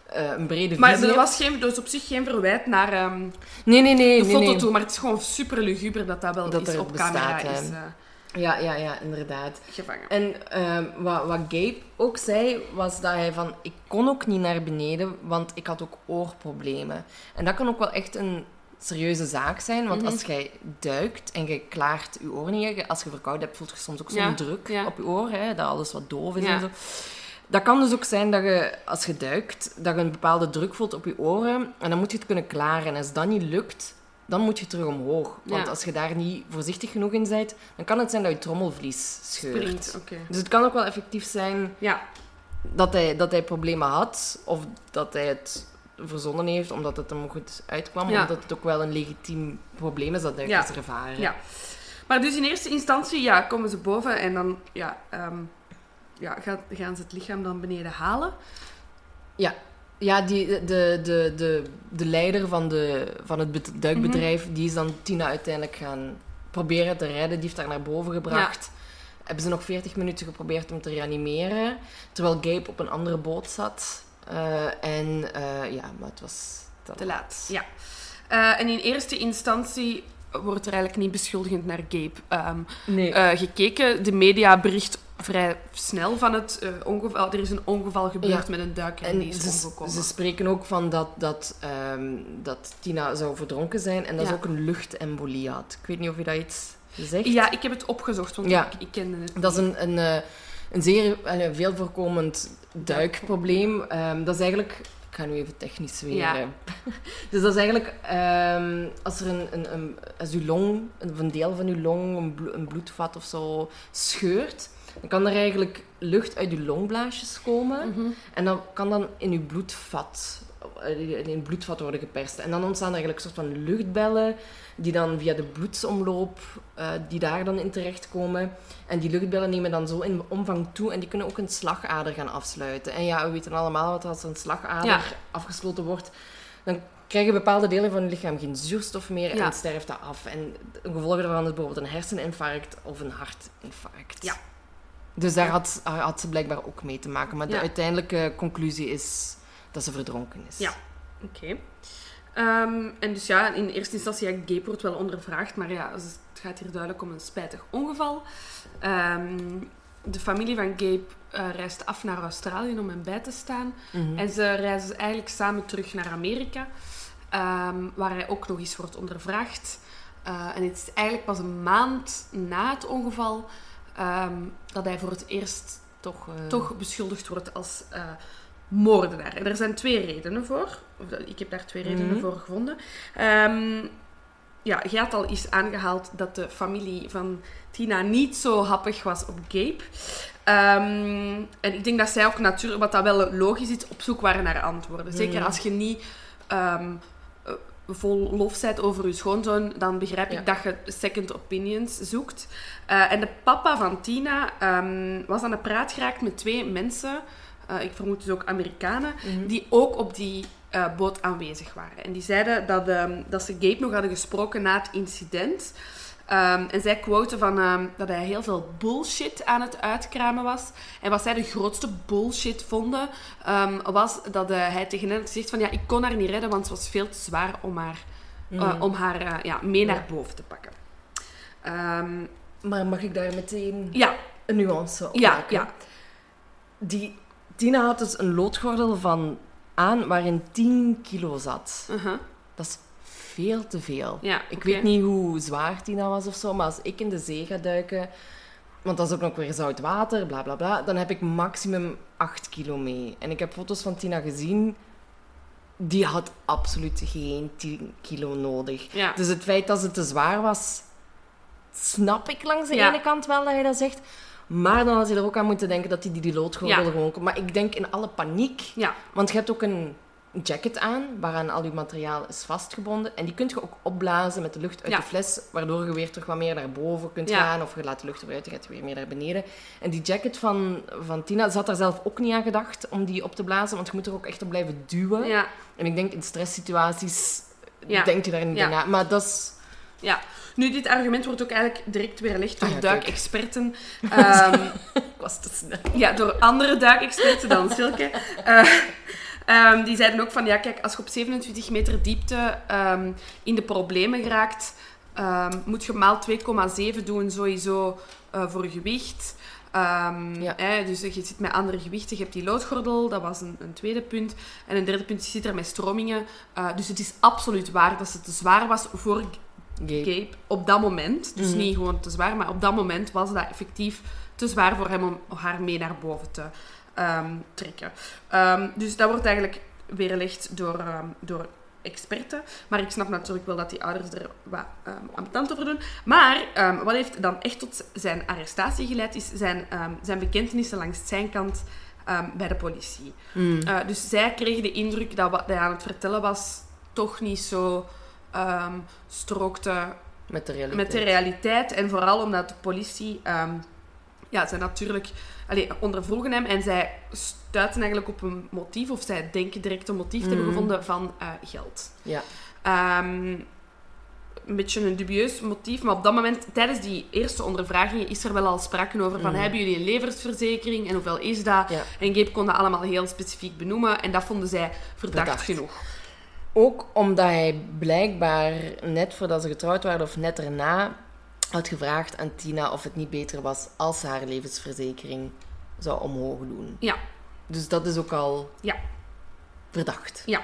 Speaker 1: eh, een brede
Speaker 2: Maar
Speaker 1: visie
Speaker 2: er was, geen, er was op zich geen verwijt naar ehm,
Speaker 1: Nee, nee, nee.
Speaker 2: de foto
Speaker 1: nee.
Speaker 2: toe. Maar het is gewoon super luguber dat dat wel
Speaker 1: Dat
Speaker 2: is op
Speaker 1: bestaat,
Speaker 2: camera
Speaker 1: hè.
Speaker 2: is eh,
Speaker 1: Ja, ja, ja, inderdaad.
Speaker 2: gevangen.
Speaker 1: En ehm, wat, wat Gabe ook zei, was dat hij van... Ik kon ook niet naar beneden, want ik had ook oorproblemen. En dat kan ook wel echt een serieuze zaak zijn. Want
Speaker 2: Mhm.
Speaker 1: als jij duikt en je klaart je oren niet... Als je verkouden hebt, voelt je soms ook zo'n
Speaker 2: Ja,
Speaker 1: druk
Speaker 2: ja.
Speaker 1: op je oor. Hè, dat alles wat doof is
Speaker 2: Ja.
Speaker 1: en zo. Dat kan dus ook zijn dat je, als je duikt, dat je een bepaalde druk voelt op je oren. En dan moet je het kunnen klaren. En als dat niet lukt, dan moet je terug omhoog. Want als je daar niet voorzichtig genoeg in bent, dan kan het zijn dat je trommelvlies scheurt.
Speaker 2: Springt.
Speaker 1: Dus het kan ook wel effectief zijn
Speaker 2: Ja,
Speaker 1: dat hij, dat hij problemen had, of dat hij het verzonnen heeft omdat het hem goed uitkwam,
Speaker 2: Ja.
Speaker 1: omdat het ook wel een legitiem probleem is dat duikers
Speaker 2: Ja.
Speaker 1: ervaren.
Speaker 2: ja. Maar dus in eerste instantie ja, komen ze boven en dan ja, ehm, ja, gaan, gaan ze het lichaam dan beneden halen.
Speaker 1: Ja, die, de, de, de, de leider van, de, van het duikbedrijf,
Speaker 2: Mhm.
Speaker 1: die is dan Tina uiteindelijk gaan proberen te redden. Die heeft haar naar boven gebracht. Hebben ze nog 40 minuten geprobeerd om te reanimeren, terwijl Gabe op een andere boot zat. Eh, en eh, ja, maar het was
Speaker 2: Te laat. Ja. Eh, en in eerste instantie wordt er eigenlijk niet beschuldigend naar Gabe ehm,
Speaker 1: Nee.
Speaker 2: eh, gekeken. De media bericht vrij snel van het eh, ongeval. Er is een ongeval gebeurd
Speaker 1: Ja.
Speaker 2: met een duiker en die is
Speaker 1: ze,
Speaker 2: omgekomen.
Speaker 1: ze spreken ook van dat, dat, ehm, dat Tina zou verdronken zijn en dat
Speaker 2: Ja.
Speaker 1: ze ook een luchtembolie had. Ik weet niet of je dat iets zegt.
Speaker 2: Ja, ik heb het opgezocht, want
Speaker 1: Ja.
Speaker 2: ik, ik kende het
Speaker 1: Dat is een, een, een zeer eh, veel voorkomend duikprobleem. Ehm, dat is eigenlijk... Ik ga nu even technisch weer.
Speaker 2: Ja.
Speaker 1: eh. dus dat is eigenlijk ehm, als er een, een, een, als uw long, een, deel van uw long, een, blo- een bloedvat of zo, scheurt, dan kan er eigenlijk lucht uit uw longblaasjes komen.
Speaker 2: Mhm.
Speaker 1: En dat kan dan in uw bloedvat, in uw bloedvat worden geperst. En dan ontstaan er eigenlijk een soort van luchtbellen die dan via de bloedsomloop, eh, die daar dan in terechtkomen. En die luchtbellen nemen dan zo in omvang toe en die kunnen ook een slagader gaan afsluiten. En ja, we weten allemaal dat als een slagader
Speaker 2: Ja.
Speaker 1: afgesloten wordt, dan krijgen bepaalde delen van het lichaam geen zuurstof meer
Speaker 2: Ja.
Speaker 1: en sterft dat af. En een gevolg daarvan is bijvoorbeeld een herseninfarct of een hartinfarct.
Speaker 2: Ja.
Speaker 1: Dus daar had, had ze blijkbaar ook mee te maken. Maar de uiteindelijke conclusie is dat ze verdronken is.
Speaker 2: Ja. Oké. Ehm, en dus ja, in eerste instantie, ja, Gabe wordt wel ondervraagd, maar ja, het gaat hier duidelijk om een spijtig ongeval. Ehm, de familie van Gabe eh, reist af naar Australië om hem bij te staan. En ze reizen eigenlijk samen terug naar Amerika, ehm, waar hij ook nog eens wordt ondervraagd. Eh, en het is eigenlijk pas een maand na het ongeval dat hij voor het eerst
Speaker 1: Toch, eh,
Speaker 2: toch beschuldigd wordt als moordenaar. En er zijn twee redenen voor. Of, ik heb daar twee redenen
Speaker 1: Mhm.
Speaker 2: voor gevonden. Ehm, ja, je had al eens aangehaald dat de familie van Tina niet zo happig was op Gabe. Ehm, en ik denk dat zij ook natuurlijk, wat dat wel logisch is, op zoek waren naar antwoorden. Zeker
Speaker 1: Mhm.
Speaker 2: als je niet ehm, eh, vol lof bent over je schoonzoon, dan begrijp ik
Speaker 1: Ja.
Speaker 2: dat je second opinions zoekt. Eh, en de papa van Tina was aan de praat geraakt met twee mensen, eh, ik vermoed dus ook Amerikanen,
Speaker 1: mhm.
Speaker 2: die ook op die eh, boot aanwezig waren. En die zeiden dat, ehm, dat ze Gabe nog hadden gesproken na het incident. Ehm, en zij quoten van, ehm, dat hij heel veel bullshit aan het uitkramen was. En wat zij de grootste bullshit vonden, was dat eh, hij tegen hen gezegd van ja, ik kon haar niet redden, want het was veel te zwaar om haar,
Speaker 1: Mhm.
Speaker 2: om haar ja, mee naar
Speaker 1: Ja.
Speaker 2: boven te pakken.
Speaker 1: Maar mag ik daar meteen
Speaker 2: ja,
Speaker 1: een nuance op
Speaker 2: ja,
Speaker 1: maken?
Speaker 2: ja.
Speaker 1: Die, Tina had dus een loodgordel van aan waarin 10 kilo zat.
Speaker 2: uh-huh.
Speaker 1: Dat is veel te veel.
Speaker 2: Ja,
Speaker 1: Ik weet niet hoe zwaar Tina was of zo, maar als ik in de zee ga duiken, want dat is ook nog weer zout water, bla bla bla, dan heb ik maximum 8 kilo mee. En ik heb foto's van Tina gezien, die had absoluut geen 10 kilo nodig.
Speaker 2: Ja.
Speaker 1: Dus het feit dat ze te zwaar was, snap ik langs de
Speaker 2: Ja.
Speaker 1: ene kant wel dat je dat zegt. Maar dan had je er ook aan moeten denken dat hij die, die loodgordel
Speaker 2: Ja.
Speaker 1: gewoon kon. Maar ik denk in alle paniek,
Speaker 2: Ja,
Speaker 1: want je hebt ook een jacket aan, waaraan al je materiaal is vastgebonden. En die kun je ook opblazen met de lucht uit
Speaker 2: Ja.
Speaker 1: de fles, waardoor je weer terug wat meer naar boven kunt
Speaker 2: Ja.
Speaker 1: gaan. Of je laat de lucht eruit, dan gaat je weer meer naar beneden. En die jacket van, van Tina, ze had daar zelf ook niet aan gedacht om die op te blazen, want je moet er ook echt op blijven duwen.
Speaker 2: ja,
Speaker 1: En ik denk in stresssituaties denk je daar niet na. Maar dat is...
Speaker 2: ja. Nu, dit argument wordt ook eigenlijk direct weerlegd door
Speaker 1: Ah ja,
Speaker 2: duikexperten. Ehm, [laughs]
Speaker 1: Ik was te snel.
Speaker 2: Ja, door andere duikexperten dan Silke. Eh, ehm, die zeiden ook van, ja kijk, als je op 27 meter diepte ehm, in de problemen geraakt, moet je maal 2,7 doen sowieso eh, voor gewicht.
Speaker 1: Ja.
Speaker 2: hè, dus je zit met andere gewichten, je hebt die loodgordel, dat was een, een tweede punt. En een derde punt, je zit er met stromingen. Eh, dus het is absoluut waar dat ze te zwaar was voor
Speaker 1: Gabe.
Speaker 2: Gabe op dat moment. Dus
Speaker 1: Mhm.
Speaker 2: niet gewoon te zwaar, maar op dat moment was dat effectief te zwaar voor hem om haar mee naar boven te ehm, trekken. Ehm, dus dat wordt eigenlijk weerlegd door, ehm, door experten. Maar ik snap natuurlijk wel dat die ouders er wat ambetant over doen. Maar wat heeft dan echt tot zijn arrestatie geleid, is zijn, zijn bekentenissen langs zijn kant bij de politie.
Speaker 1: Mm.
Speaker 2: Uh, dus zij kregen de indruk dat wat hij aan het vertellen was toch niet zo ehm, strookte
Speaker 1: Met de realiteit.
Speaker 2: met de realiteit. En vooral omdat de politie... ehm ja, zij natuurlijk... Allee, ondervroegen hem en zij stuiten eigenlijk op een motief, of zij denken direct een motief te hebben
Speaker 1: Mhm.
Speaker 2: gevonden van eh, geld.
Speaker 1: Ja.
Speaker 2: Ehm, een beetje een dubieus motief, maar op dat moment, tijdens die eerste ondervragingen, is er wel al sprake over van,
Speaker 1: Mhm.
Speaker 2: hebben jullie een levensverzekering en hoeveel is dat?
Speaker 1: Ja.
Speaker 2: En Gabe kon dat allemaal heel specifiek benoemen en dat vonden zij verdacht,
Speaker 1: Verdacht.
Speaker 2: genoeg.
Speaker 1: Ook omdat hij blijkbaar net voordat ze getrouwd waren of net erna had gevraagd aan Tina of het niet beter was als ze haar levensverzekering zou omhoog doen.
Speaker 2: Ja.
Speaker 1: Dus dat is ook al
Speaker 2: Ja.
Speaker 1: verdacht.
Speaker 2: Ja.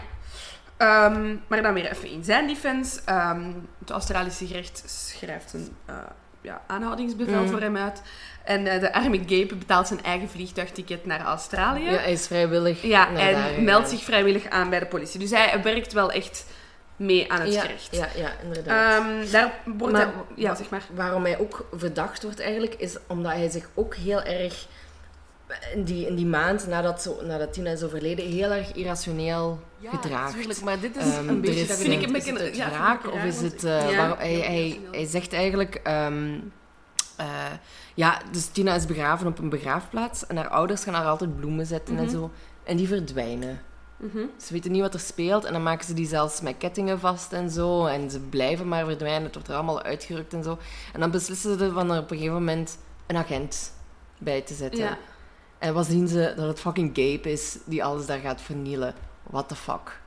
Speaker 2: Ehm, maar dan weer even in zijn defense. Ehm, het Australische gerecht schrijft een eh, ja, aanhoudingsbevel
Speaker 1: Mhm.
Speaker 2: voor hem uit. En eh, de arme Gabe betaalt zijn eigen vliegtuigticket naar Australië.
Speaker 1: Ja, hij is vrijwillig
Speaker 2: Ja,
Speaker 1: daar
Speaker 2: en meldt zich vrijwillig aan bij de politie. Dus hij werkt wel echt mee aan het
Speaker 1: ja,
Speaker 2: gerecht.
Speaker 1: Ja, ja, inderdaad.
Speaker 2: Ehm, daar wordt
Speaker 1: Maar-
Speaker 2: hij... Ja, zeg maar.
Speaker 1: Waarom hij ook verdacht wordt eigenlijk, is omdat hij zich ook heel erg in die, in die maand nadat, zo, nadat Tina is overleden, heel erg irrationeel gedraagt.
Speaker 2: tuurlijk, maar dit is
Speaker 1: Ehm,
Speaker 2: een beetje...
Speaker 1: is,
Speaker 2: dat vind ik een
Speaker 1: is het
Speaker 2: ja, ik
Speaker 1: of is het... eh,
Speaker 2: ja,
Speaker 1: waarom- hij, hij, hij zegt eigenlijk... ehm, eh, ja, dus Tina is begraven op een begraafplaats en haar ouders gaan haar altijd bloemen zetten en
Speaker 2: Mhm.
Speaker 1: zo. En die verdwijnen.
Speaker 2: Mhm.
Speaker 1: Ze weten niet wat er speelt en dan maken ze die zelfs met kettingen vast en zo. En ze blijven maar verdwijnen. Het wordt er allemaal uitgerukt en zo. En dan beslissen ze van er op een gegeven moment een agent bij te zetten.
Speaker 2: Ja.
Speaker 1: En wat zien ze? Dat het fucking Gabe is die alles daar gaat vernielen. What the fuck?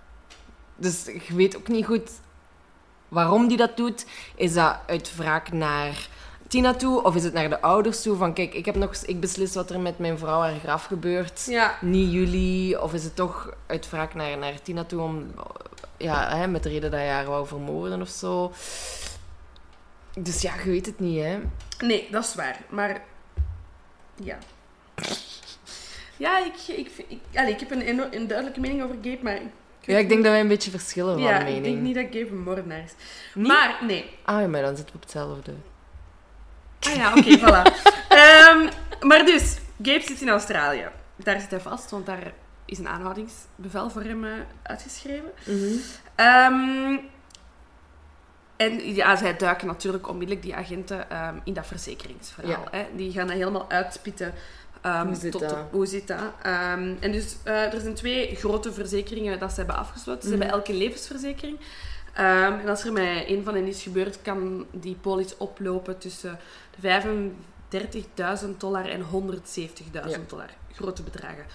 Speaker 1: Dus je weet ook niet goed waarom die dat doet. Is dat uit wraak naar Tina toe of is het naar de ouders toe? Van kijk, ik, heb nog, ik beslis wat er met mijn vrouw haar graf gebeurt.
Speaker 2: Ja.
Speaker 1: Niet jullie. Of is het toch uit wraak naar, naar Tina toe om... Ja, hè, met de reden dat je haar wou vermoorden of zo. Dus ja, je weet het niet, hè.
Speaker 2: Nee, dat is waar. Maar ja. Ja, ik, ik, ik, allee, ik heb een, een duidelijke mening over Gabe, maar... Ik,
Speaker 1: Ja, ik denk dat wij een beetje verschillen van
Speaker 2: ja,
Speaker 1: mening.
Speaker 2: ik denk niet dat Gabe een moordenaar is.
Speaker 1: Niet?
Speaker 2: Maar, nee.
Speaker 1: Ah ja, maar dan zitten we op hetzelfde.
Speaker 2: Ah ja, oké, voilà. [laughs] Ehm, maar dus, Gabe zit in Australië. Daar zit hij vast, want daar is een aanhoudingsbevel voor hem eh, uitgeschreven. Ehm, en ja, zij duiken natuurlijk onmiddellijk, die agenten, ehm, in dat verzekeringsverhaal. Hè. Die gaan dat helemaal uitspitten.
Speaker 1: Hoe zit
Speaker 2: tot
Speaker 1: dat?
Speaker 2: op- hoe zit dat? En dus, eh, er zijn twee grote verzekeringen dat ze hebben afgesloten. Ze
Speaker 1: Mhm.
Speaker 2: hebben elke levensverzekering. En als er met een van hen iets gebeurt, kan die polis oplopen tussen de 35.000 dollar en 170.000
Speaker 1: Ja.
Speaker 2: dollar. Grote bedragen.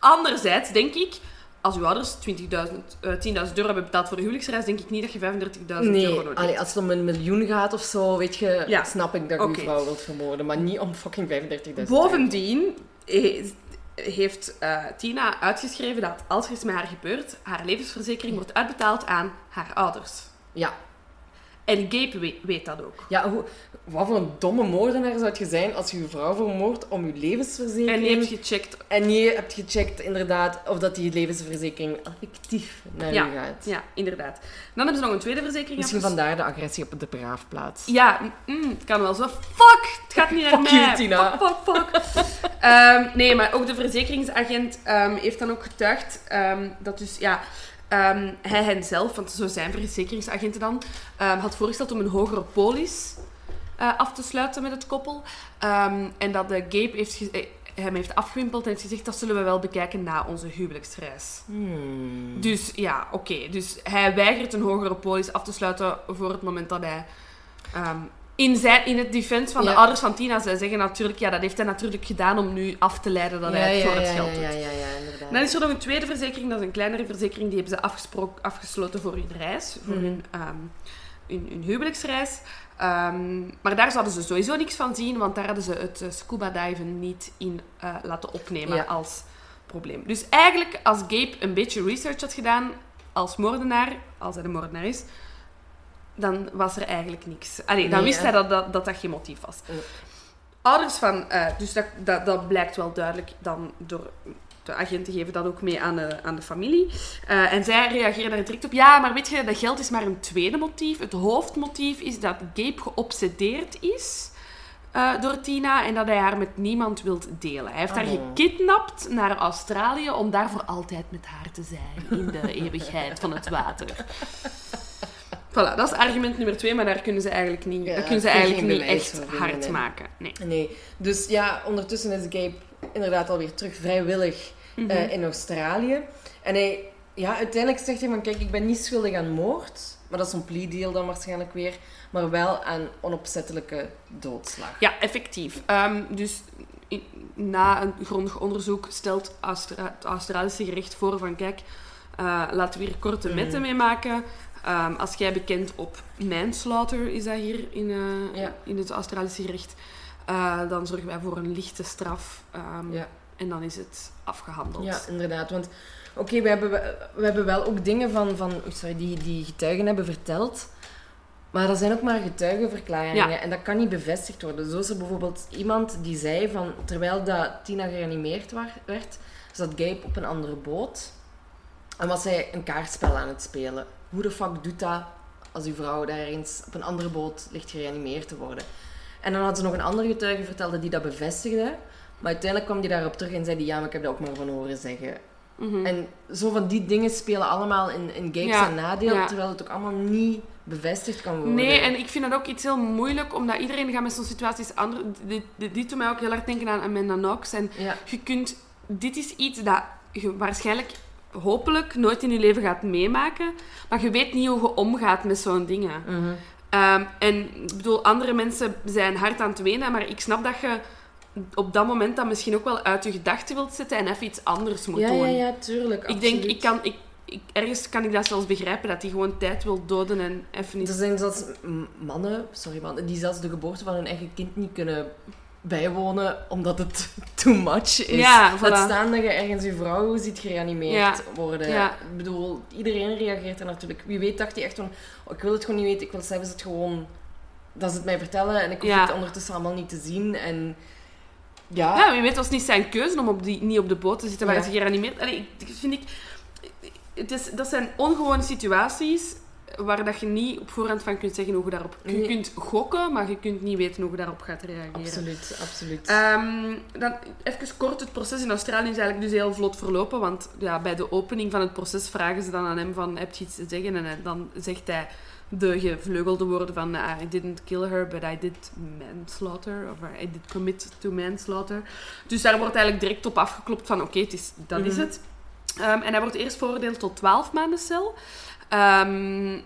Speaker 2: Anderzijds denk ik, als uw ouders 20.000, eh, 10.000 euro hebben betaald voor de huwelijksreis, denk ik niet dat je 35.000 euro nodig hebt.
Speaker 1: als het om een miljoen gaat of zo, weet je,
Speaker 2: Ja.
Speaker 1: snap ik dat je je vrouw wilt vermoorden. Maar niet om fucking 35.000
Speaker 2: Bovendien he- heeft eh, Tina uitgeschreven dat als er iets met haar gebeurt, haar levensverzekering wordt uitbetaald aan haar ouders.
Speaker 1: Ja.
Speaker 2: En Gabe weet, weet dat ook.
Speaker 1: Ja, hoe, wat voor een domme moordenaar zou je zijn als je je vrouw vermoordt om je levensverzekering...
Speaker 2: En heeft gecheckt.
Speaker 1: En je hebt gecheckt inderdaad of dat die levensverzekering effectief naar
Speaker 2: Ja.
Speaker 1: je gaat.
Speaker 2: Ja, inderdaad. Dan hebben ze nog een tweede verzekering
Speaker 1: Misschien
Speaker 2: afges-
Speaker 1: vandaar de agressie op de begraafplaats.
Speaker 2: Ja, mm, het kan wel zo. Fuck! Het gaat niet [laughs] naar
Speaker 1: Fuck
Speaker 2: mij.
Speaker 1: you, Tina.
Speaker 2: Fuck, fuck, fuck. Ehm, nee, maar ook de verzekeringsagent ehm, heeft dan ook getuigd ehm, dat dus, ja... ehm, hij hen zelf, want zo zijn verzekeringsagenten dan, ehm, had voorgesteld om een hogere polis eh, af te sluiten met het koppel. Ehm, en dat de Gabe heeft eh, hem heeft afgewimpeld en heeft gezegd dat zullen we wel bekijken na onze huwelijksreis.
Speaker 1: Hmm.
Speaker 2: Dus ja, oké. Dus hij weigert een hogere polis af te sluiten voor het moment dat hij... in, zijn, in het defense van de ouders van Tina, zij zeggen natuurlijk... Ja, dat heeft hij natuurlijk gedaan om nu af te leiden dat hij het voor het geld
Speaker 1: ja,
Speaker 2: doet.
Speaker 1: ja, ja, ja, inderdaad.
Speaker 2: Dan is er nog een tweede verzekering, dat is een kleinere verzekering. Die hebben ze afgesproken, afgesloten voor hun reis, voor
Speaker 1: Mhm.
Speaker 2: hun, ehm, hun, hun huwelijksreis. Ehm, maar daar zouden ze sowieso niks van zien, want daar hadden ze het eh, scuba diven niet in eh, laten opnemen als probleem. Dus eigenlijk, als Gabe een beetje research had gedaan als moordenaar, als hij de moordenaar is, dan was er eigenlijk niks. Allee, dan
Speaker 1: Nee,
Speaker 2: wist
Speaker 1: hè?
Speaker 2: hij dat dat, dat dat geen motief was.
Speaker 1: Ja.
Speaker 2: Ouders van... eh, dus dat, dat, dat blijkt wel duidelijk dan door... De agenten geven dat ook mee aan de, aan de familie. Eh, en zij reageren daar direct op. Ja, maar weet je, dat geld is maar een tweede motief. Het hoofdmotief is dat Gabe geobsedeerd is eh, door Tina en dat hij haar met niemand wilt delen. Hij heeft haar
Speaker 1: Oh.
Speaker 2: gekidnapt naar Australië om daar voor altijd met haar te zijn in de [laughs] eeuwigheid van het water. Voilà, dat is argument nummer twee, maar daar kunnen ze eigenlijk niet,
Speaker 1: Ja,
Speaker 2: kunnen ze eigenlijk niet echt hard
Speaker 1: nee.
Speaker 2: maken. Nee.
Speaker 1: Nee, dus ja, ondertussen is Gabe inderdaad alweer terug vrijwillig
Speaker 2: Mhm.
Speaker 1: eh, in Australië. En hij, ja, uiteindelijk zegt hij van, kijk, ik ben niet schuldig aan moord. Maar dat is een plea deal dan waarschijnlijk weer. Maar wel aan onopzettelijke doodslag.
Speaker 2: Ja, effectief. Ehm, dus in- na een grondig onderzoek stelt Austra- het Australische gerecht voor van kijk, eh, laten we hier korte
Speaker 1: Mhm.
Speaker 2: metten mee maken. Ehm, als jij bekend op manslaughter is dat hier in, eh,
Speaker 1: Ja.
Speaker 2: in het Australische gerecht, eh, dan zorgen wij voor een lichte straf. ehm,
Speaker 1: Ja.
Speaker 2: En dan is het afgehandeld.
Speaker 1: Ja, inderdaad. Want oké, we, hebben, we hebben wel ook dingen van, van sorry, die, die getuigen hebben verteld. Maar dat zijn ook maar getuigenverklaringen.
Speaker 2: Ja.
Speaker 1: En dat kan niet bevestigd worden. Zo is er bijvoorbeeld iemand die zei van... Terwijl dat Tina gereanimeerd werd, zat Gabe op een andere boot. En was hij een kaartspel aan het spelen. Hoe de fuck doet dat als uw vrouw daar eens op een andere boot ligt gereanimeerd te worden? En dan had ze nog een andere getuige vertelde die dat bevestigde. Maar uiteindelijk kwam die daarop terug en zei die, ja, maar ik heb dat ook maar van horen zeggen.
Speaker 2: Mhm.
Speaker 1: En zo van die dingen spelen allemaal in, in Gabe's
Speaker 2: Ja,
Speaker 1: nadeel,
Speaker 2: ja.
Speaker 1: terwijl het ook allemaal niet bevestigd kan worden.
Speaker 2: Nee, en ik vind dat ook iets heel moeilijk, omdat iedereen gaat met zo'n situaties anders. Dit, dit, dit doet mij ook heel erg denken aan Amanda Knox. En
Speaker 1: Ja,
Speaker 2: je kunt, dit is iets dat je waarschijnlijk, hopelijk, nooit in je leven gaat meemaken. Maar je weet niet hoe je omgaat met zo'n dingen.
Speaker 1: mhm.
Speaker 2: Ehm, en ik bedoel, andere mensen zijn hard aan het wenen, maar ik snap dat je op dat moment dat misschien ook wel uit je gedachten wilt zetten en even iets anders moet
Speaker 1: ja,
Speaker 2: doen.
Speaker 1: ja, ja, tuurlijk.
Speaker 2: ik denk, ik kan... Ik, ik, ergens kan ik dat zelfs begrijpen, dat hij gewoon tijd wil doden en even
Speaker 1: Er
Speaker 2: niet...
Speaker 1: zijn zelfs mannen, sorry mannen, die zelfs de geboorte van hun eigen kind niet kunnen bijwonen omdat het [laughs] too much is.
Speaker 2: Ja, voilà.
Speaker 1: Laat staan dat je ergens je vrouw ziet gereanimeerd
Speaker 2: Ja.
Speaker 1: worden.
Speaker 2: Ja.
Speaker 1: Ik bedoel, iedereen reageert er natuurlijk. Wie weet dacht hij echt van, oh, ik wil het gewoon niet weten, ik wil zelfs het gewoon... Dat ze het mij vertellen en ik hoef
Speaker 2: Ja.
Speaker 1: het ondertussen allemaal niet te zien. En ja,
Speaker 2: Ja, wie weet, was het niet zijn keuze om op die, niet op de boot te zitten waar ze gereanimeerd... Allee, ik vind ik... Het is, dat zijn ongewone situaties waar dat je niet op voorhand van kunt zeggen hoe je daarop... Je
Speaker 1: Nee.
Speaker 2: kunt gokken, maar je kunt niet weten hoe je daarop gaat reageren.
Speaker 1: absoluut, absoluut.
Speaker 2: Ehm, dan even kort, het proces in Australië is eigenlijk dus heel vlot verlopen, want ja, bij de opening van het proces vragen ze dan aan hem van, heb je iets te zeggen? En hij- dan zegt hij de gevleugelde woorden van, "Ah, I didn't kill her, but I did manslaughter, of I did commit to manslaughter. Dus daar wordt eigenlijk direct op afgeklopt van, oké, het is dat is
Speaker 1: Mhm.
Speaker 2: het. Ehm, en hij wordt eerst veroordeeld tot 12 maanden cel. Ehm,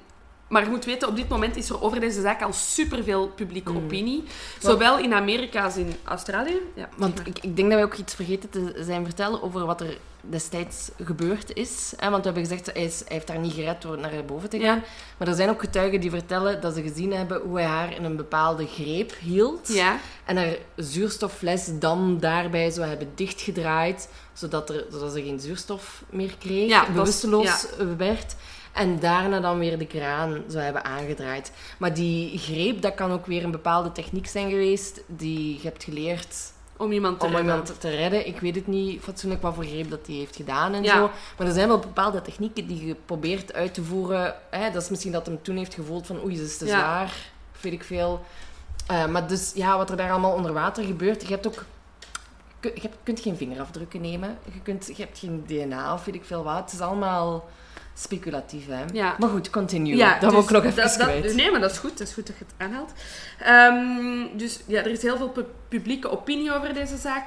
Speaker 2: maar je moet weten, op dit moment is er over deze zaak al superveel publieke
Speaker 1: Mhm.
Speaker 2: opinie. Zowel in Amerika als in Australië. Ja,
Speaker 1: Want ik, ik denk dat wij ook iets vergeten te zijn vertellen over wat er destijds gebeurd is. Hè? Want we hebben gezegd, hij, is, hij heeft haar niet gered door naar boven te gaan.
Speaker 2: Ja.
Speaker 1: Maar er zijn ook getuigen die vertellen dat ze gezien hebben hoe hij haar in een bepaalde greep hield.
Speaker 2: Ja,
Speaker 1: En haar zuurstoffles dan daarbij zou hebben dichtgedraaid, zodat, er, zodat ze geen zuurstof meer kreeg, bewusteloos werd. En daarna dan weer de kraan zou hebben aangedraaid. Maar die greep, dat kan ook weer een bepaalde techniek zijn geweest die je hebt geleerd
Speaker 2: om iemand te
Speaker 1: om
Speaker 2: redden.
Speaker 1: iemand te redden. Ik weet het niet fatsoenlijk wat voor greep dat hij heeft gedaan en
Speaker 2: Ja.
Speaker 1: zo. Maar er zijn wel bepaalde technieken die je probeert uit te voeren. Hè, dat is misschien dat hem toen heeft gevoeld van oei, ze is te
Speaker 2: Ja.
Speaker 1: zwaar. Of weet ik veel. Eh, maar dus, ja, wat er daar allemaal onder water gebeurt. Je hebt ook... Je kunt geen vingerafdrukken nemen. Je, kunt, je hebt geen DNA of weet ik veel wat. Het is allemaal speculatief, hè.
Speaker 2: Ja.
Speaker 1: Maar goed, continue.
Speaker 2: Ja,
Speaker 1: dat
Speaker 2: dus
Speaker 1: wil ik nog even
Speaker 2: dat. Nee, maar dat is goed. Dat is goed dat je het aanhaalt. Ehm, dus ja, er is heel veel pu- publieke opinie over deze zaak.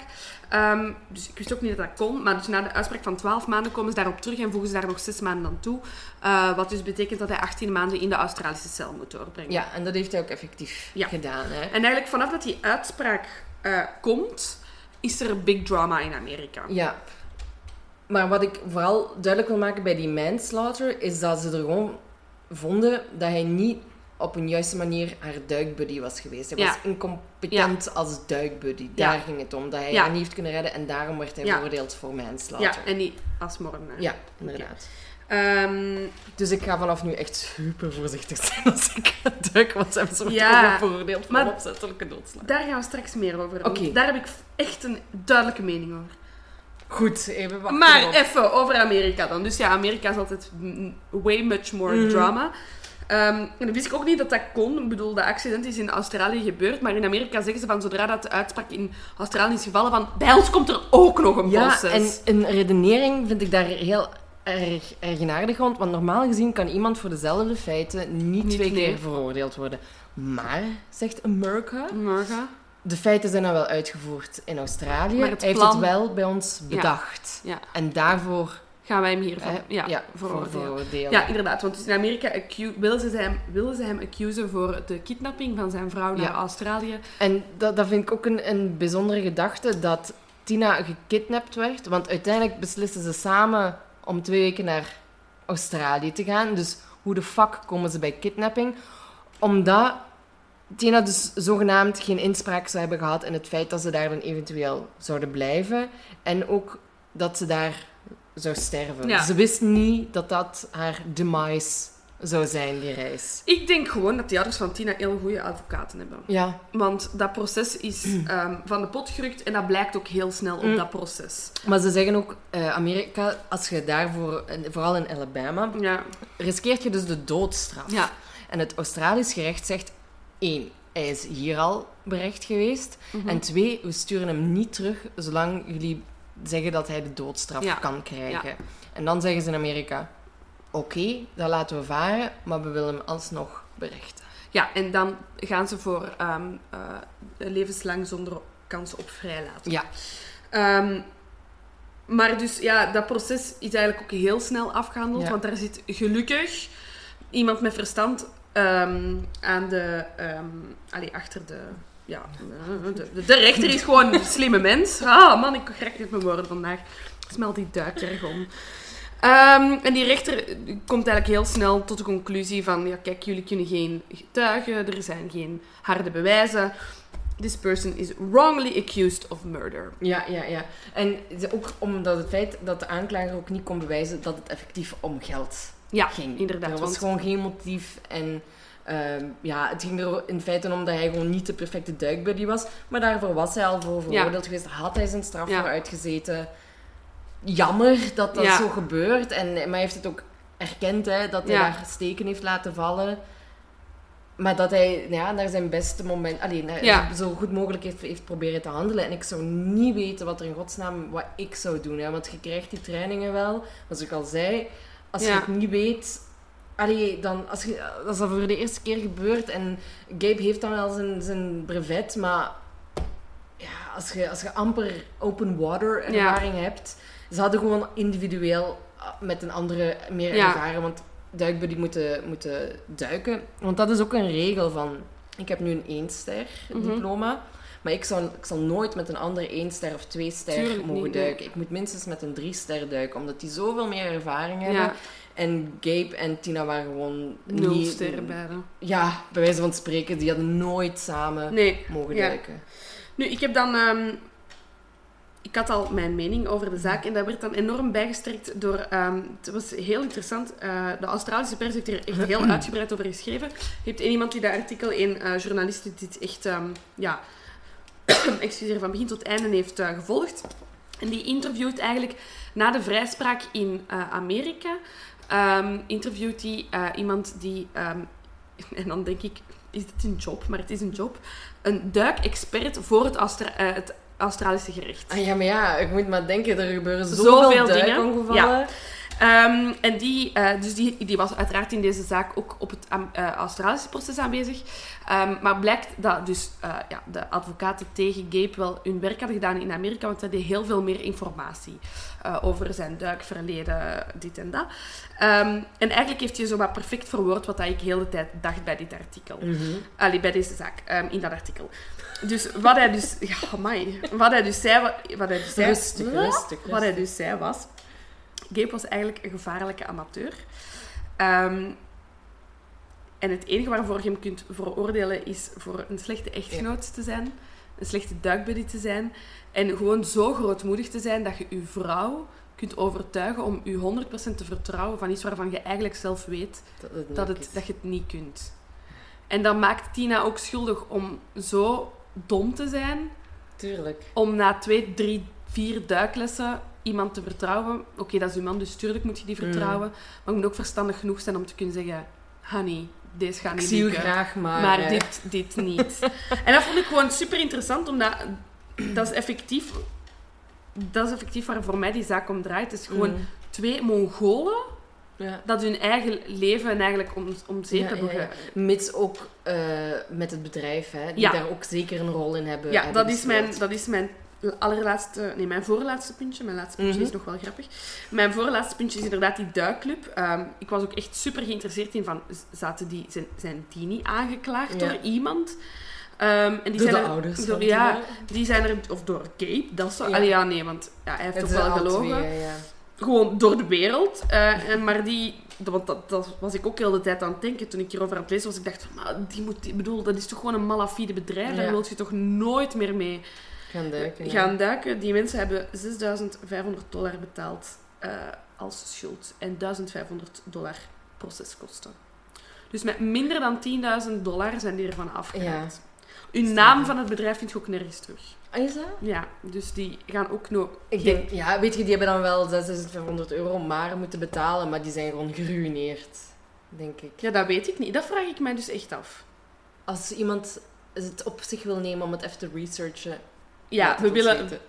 Speaker 2: Ehm, dus ik wist ook niet dat dat kon. Maar dus na de uitspraak van 12 maanden komen ze daarop terug en voegen ze daar nog 6 maanden aan toe. Eh, wat dus betekent dat hij 18 maanden in de Australische cel moet doorbrengen.
Speaker 1: Ja, en dat heeft hij ook effectief
Speaker 2: Ja.
Speaker 1: gedaan, hè.
Speaker 2: En eigenlijk vanaf dat die uitspraak eh, komt, is er big drama in Amerika.
Speaker 1: Ja. Maar wat ik vooral duidelijk wil maken bij die manslaughter, is dat ze er gewoon vonden dat hij niet op een juiste manier haar duikbuddy was geweest. Hij
Speaker 2: Ja.
Speaker 1: was incompetent als duikbuddy.
Speaker 2: Ja.
Speaker 1: Daar ging het om. Dat hij haar niet heeft kunnen redden en daarom werd hij veroordeeld voor manslaughter.
Speaker 2: Ja, en niet als moordenaar.
Speaker 1: Ja, inderdaad.
Speaker 2: Ehm,
Speaker 1: Dus ik ga vanaf nu echt super voorzichtig zijn [laughs] als ik duik, want ze hebben
Speaker 2: Ja.
Speaker 1: veroordeeld voor
Speaker 2: Maar-
Speaker 1: opzettelijke doodslag.
Speaker 2: daar gaan we straks meer over.
Speaker 1: Oké.
Speaker 2: Daar heb ik echt een duidelijke mening over.
Speaker 1: Goed, even wachten.
Speaker 2: Maar
Speaker 1: erop.
Speaker 2: even over Amerika dan. Dus ja, Amerika is altijd way much more
Speaker 1: Mhm.
Speaker 2: drama. Ehm, en dan wist ik ook niet dat dat kon. Ik bedoel, dat accident is in Australië gebeurd. Maar in Amerika zeggen ze van zodra dat de uitspraak in Australië is gevallen van bij ons komt er ook nog een
Speaker 1: Ja,
Speaker 2: proces.
Speaker 1: en een redenering vind ik daar heel erg eigenaardig rond. Want normaal gezien kan iemand voor dezelfde feiten niet,
Speaker 2: Niet,
Speaker 1: twee
Speaker 2: nee.
Speaker 1: keer veroordeeld worden. Maar, zegt Amerika,
Speaker 2: Morgen.
Speaker 1: De feiten zijn dan wel uitgevoerd in Australië.
Speaker 2: Maar het
Speaker 1: Hij heeft het wel bij ons bedacht.
Speaker 2: Ja,
Speaker 1: En daarvoor
Speaker 2: gaan wij hem hiervan
Speaker 1: eh,
Speaker 2: ja,
Speaker 1: ja, voor
Speaker 2: veroordelen.
Speaker 1: veroordelen.
Speaker 2: Ja, inderdaad. Want in Amerika willen ze, hem, willen ze hem accusen voor de kidnapping van zijn vrouw naar
Speaker 1: Ja.
Speaker 2: Australië.
Speaker 1: En dat, dat vind ik ook een, een bijzondere gedachte, dat Tina gekidnapt werd. Want uiteindelijk beslissen ze samen om twee weken naar Australië te gaan. Dus hoe de fuck komen ze bij kidnapping? Omdat Tina dus zogenaamd geen inspraak zou hebben gehad in het feit dat ze daar dan eventueel zouden blijven. En ook dat ze daar zou sterven.
Speaker 2: Ja.
Speaker 1: Ze wist niet dat dat haar demise zou zijn, die reis.
Speaker 2: Ik denk gewoon dat die ouders van Tina heel goede advocaten hebben.
Speaker 1: Ja,
Speaker 2: Want dat proces is ehm, van de pot gerukt en dat blijkt ook heel snel op
Speaker 1: Mm.
Speaker 2: dat proces.
Speaker 1: maar ze zeggen ook, eh, Amerika, als je daarvoor, en vooral in Alabama,
Speaker 2: Ja,
Speaker 1: riskeert je dus de doodstraf.
Speaker 2: ja,
Speaker 1: En het Australisch gerecht zegt, één, hij is hier al berecht geweest.
Speaker 2: Mhm.
Speaker 1: En twee, we sturen hem niet terug zolang jullie zeggen dat hij de doodstraf
Speaker 2: Ja.
Speaker 1: kan krijgen. En dan zeggen ze in Amerika, oké, dat laten we varen, maar we willen hem alsnog berechten.
Speaker 2: ja, en dan gaan ze voor ehm, eh, levenslang zonder kans op vrijlating.
Speaker 1: Ja,
Speaker 2: Ehm, maar dus ja, dat proces is eigenlijk ook heel snel afgehandeld,
Speaker 1: Ja.
Speaker 2: want daar zit gelukkig iemand met verstand ehm, aan de, ehm allee, achter de, ja, de, rechter is gewoon een slimme mens. Ah man, ik krijg net mijn woorden vandaag. Smelt die duikjargon. Ehm, en die rechter komt eigenlijk heel snel tot de conclusie van... Ja, kijk, jullie kunnen geen getuigen. Er zijn geen harde bewijzen. This person is wrongly accused of murder.
Speaker 1: Ja, ja, ja. En ook omdat het feit dat de aanklager ook niet kon bewijzen dat het effectief om geld
Speaker 2: Ja,
Speaker 1: ging.
Speaker 2: inderdaad.
Speaker 1: Er was
Speaker 2: want-
Speaker 1: gewoon geen motief en... ehm, ja, het ging er in feite om dat hij gewoon niet de perfecte duikbuddy was. Maar daarvoor was hij al voor veroordeeld geweest. Had hij zijn straf
Speaker 2: Ja.
Speaker 1: voor uitgezeten. Jammer dat dat
Speaker 2: Ja.
Speaker 1: zo gebeurt. En, maar hij heeft het ook erkend, hè, dat hij daar steken heeft laten vallen. Maar dat hij ja, naar zijn beste moment... Alleen, zo goed mogelijk heeft, heeft proberen te handelen. En ik zou niet weten wat er in godsnaam... Wat ik zou doen. Hè, want je krijgt die trainingen wel. Zoals ik al zei. Als je
Speaker 2: Ja.
Speaker 1: het niet weet... Allee, dan, als, je, als dat voor de eerste keer gebeurt en Gabe heeft dan wel zijn, zijn brevet, maar ja, als, je, als je amper open water ervaring hebt, ze hadden gewoon individueel ah, met een andere meer
Speaker 2: Ja.
Speaker 1: ervaren, want duikbuddy moeten, moeten duiken. Want dat is ook een regel van, ik heb nu een 1 ster
Speaker 2: Mhm.
Speaker 1: diploma, maar ik zal, ik zal nooit met een andere 1 ster of 2 ster
Speaker 2: Tuurlijk
Speaker 1: mogen
Speaker 2: niet, nee.
Speaker 1: duiken. Ik moet minstens met een 3 ster duiken, omdat die zoveel meer ervaring hebben.
Speaker 2: Ja,
Speaker 1: En Gabe en Tina waren gewoon
Speaker 2: nul
Speaker 1: niet...
Speaker 2: sterren beide.
Speaker 1: Ja, bij wijze van spreken, die hadden nooit samen
Speaker 2: Nee.
Speaker 1: mogen
Speaker 2: Ja.
Speaker 1: duiken.
Speaker 2: Nu, ik heb dan... ehm, ik had al mijn mening over de zaak en dat werd dan enorm bijgestrekt door... ehm, het was heel interessant. eh, de Australische pers heeft er echt heel [clears throat] uitgebreid over geschreven. Je hebt één iemand die dat artikel, een eh, journalist die dit echt... ehm, ja, [clears throat] excuseer, van begin tot einde heeft eh, gevolgd. En die interviewt eigenlijk na de vrijspraak in eh, Amerika... ehm, interviewt hij eh, iemand die... ehm, [laughs] en dan denk ik, is dit een job? Maar het is een job. Een duikexpert voor het, Austra- het Australische gerecht.
Speaker 1: Ah, ja, maar ja, ik moet maar denken, er gebeuren
Speaker 2: Zoveel
Speaker 1: zoveel
Speaker 2: dingen.
Speaker 1: duikongevallen.
Speaker 2: Ehm, en die, eh, dus die, die was uiteraard in deze zaak ook op het eh, Australische proces aanwezig. Ehm, maar blijkt dat dus, eh, ja, de advocaten tegen Gabe wel hun werk hadden gedaan in Amerika, want ze hadden heel veel meer informatie over zijn duikverleden, dit en dat. Ehm, en eigenlijk heeft hij zo wat perfect verwoord wat ik heel de tijd dacht bij dit artikel.
Speaker 1: Mhm.
Speaker 2: Allee, bij deze zaak, in dat artikel. Dus wat hij dus... [laughs] Ja, amai. Wat hij dus zei... wa- Wat hij dus zei
Speaker 1: Rustig, rustig,
Speaker 2: Wat hij
Speaker 1: rustig.
Speaker 2: dus zei was... Gabe was eigenlijk een gevaarlijke amateur. Ehm, en het enige waarvoor je hem kunt veroordelen is voor een slechte echtgenoot te zijn. Een slechte duikbuddy te zijn. En gewoon zo grootmoedig te zijn dat je je vrouw kunt overtuigen om je 100% te vertrouwen van iets waarvan je eigenlijk zelf weet
Speaker 1: Dat, het
Speaker 2: dat, het, dat je het niet kunt. En dan maakt Tina ook schuldig om zo dom te zijn,
Speaker 1: Tuurlijk.
Speaker 2: om na twee, drie, vier duiklessen iemand te vertrouwen. Oké, dat is uw man, dus tuurlijk moet je die
Speaker 1: Mm.
Speaker 2: vertrouwen. Maar je moet ook verstandig genoeg zijn om te kunnen zeggen... Honey, deze gaat
Speaker 1: Ik
Speaker 2: niet
Speaker 1: zie u
Speaker 2: lukken.
Speaker 1: graag, maar...
Speaker 2: Maar
Speaker 1: eh,
Speaker 2: dit, dit niet. [laughs] en dat vond ik gewoon super interessant, omdat [clears throat] dat is effectief... Dat is effectief waar voor mij die zaak om draait. Het is gewoon
Speaker 1: mm,
Speaker 2: twee Mongolen
Speaker 1: ja.
Speaker 2: dat hun eigen leven eigenlijk om, om zeep
Speaker 1: Ja,
Speaker 2: hebben
Speaker 1: ja, ja.
Speaker 2: ge-
Speaker 1: Mits ook eh, met het bedrijf, hè, die daar ook zeker een rol in hebben.
Speaker 2: Ja,
Speaker 1: hebben
Speaker 2: dat is, mijn, dat is mijn allerlaatste... Nee, mijn voorlaatste puntje. Mijn laatste puntje
Speaker 1: Mhm.
Speaker 2: is nog wel grappig. Mijn voorlaatste puntje is inderdaad die duikclub. Ehm, ik was ook echt super geïnteresseerd in van... Zaten die, zijn, zijn die niet aangeklaagd
Speaker 1: Ja.
Speaker 2: door iemand? Ehm, en die
Speaker 1: Door
Speaker 2: zijn
Speaker 1: de
Speaker 2: er-
Speaker 1: ouders
Speaker 2: Door,
Speaker 1: van die
Speaker 2: ja, die zijn er... Of door Gabe. Dat zou...
Speaker 1: Ja.
Speaker 2: Allee, ja, nee, want ja, hij heeft
Speaker 1: zijn
Speaker 2: wel gelogen.
Speaker 1: twee, ja.
Speaker 2: Gewoon door de wereld. Eh, en maar die... Want dat, dat was ik ook heel de tijd aan het denken toen ik hierover aan het lezen was. Ik dacht van, maar die moet... Ik bedoel, dat is toch gewoon een malafide bedrijf. Daar wil je toch nooit meer mee
Speaker 1: Gaan duiken. ja.
Speaker 2: gaan duiken. Die mensen hebben 6500 dollar betaald eh, als schuld en 1500 dollar proceskosten. Dus met minder dan 10.000 dollar zijn die ervan afgeraakt. Uw naam van het bedrijf vind je ook nergens terug.
Speaker 1: Ah, is dat?
Speaker 2: Ja, dus die gaan ook nog...
Speaker 1: Ik denk, ja, weet je, die hebben dan wel 6500 euro maar moeten betalen, maar die zijn gewoon geruineerd, denk ik.
Speaker 2: Ja, dat weet ik niet. Dat vraag ik mij dus echt af.
Speaker 1: Als iemand het op zich wil nemen om het even te researchen,
Speaker 2: Ja, we willen...
Speaker 1: weten.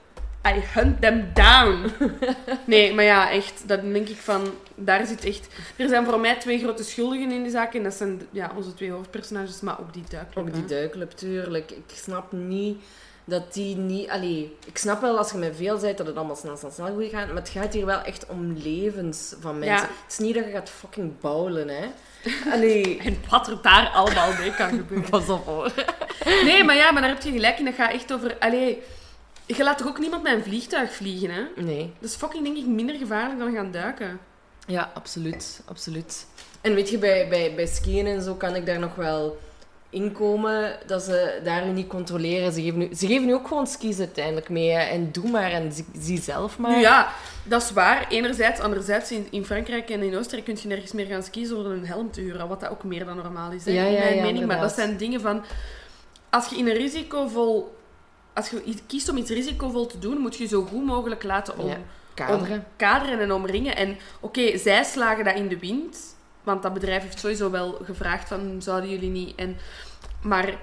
Speaker 2: I hunt them down. [laughs] Nee, maar ja, echt. Dan denk ik van... Daar zit echt... Er zijn voor mij twee grote schuldigen in die zaak. En dat zijn ja, onze twee hoofdpersonages, maar ook die duikclub.
Speaker 1: Ook die duikclub, tuurlijk. Ik snap niet dat die niet... Allee, ik snap wel als je met veel bent dat het allemaal snel, snel, snel goed gaat, maar het gaat hier wel echt om levens van mensen.
Speaker 2: Ja.
Speaker 1: Het is niet dat je gaat fucking bouwen, hè. [laughs] Allee...
Speaker 2: En wat er daar allemaal mee kan [laughs] gebeuren.
Speaker 1: Pas op, hoor.
Speaker 2: Nee, maar ja, maar daar heb je gelijk in. Dat gaat echt over... Allee, je laat toch ook niemand met een vliegtuig vliegen, hè?
Speaker 1: Nee.
Speaker 2: Dat is fucking, denk ik, minder gevaarlijk dan gaan duiken.
Speaker 1: Ja, absoluut. absoluut. En weet je, bij, bij, bij skiën en zo kan ik daar nog wel inkomen dat ze daar niet controleren. Ze geven nu, ze geven nu ook gewoon skis uiteindelijk mee. hè. En doe maar en zie, zie zelf maar.
Speaker 2: Nu ja, dat is waar. Enerzijds, anderzijds, in, in Frankrijk en in Oostenrijk kun je nergens meer gaan skiën zonder een helm te huren. Wat dat ook meer dan normaal is, hè,
Speaker 1: Ja,
Speaker 2: in
Speaker 1: ja,
Speaker 2: mijn
Speaker 1: ja,
Speaker 2: mening. Maar dat zijn dingen van... Als je in een risicovol... Als je kiest om iets risicovol te doen, moet je zo goed mogelijk laten om,
Speaker 1: kaderen
Speaker 2: en omringen. En oké, zij slagen dat in de wind. Want dat bedrijf heeft sowieso wel gevraagd van, zouden jullie niet... En, maar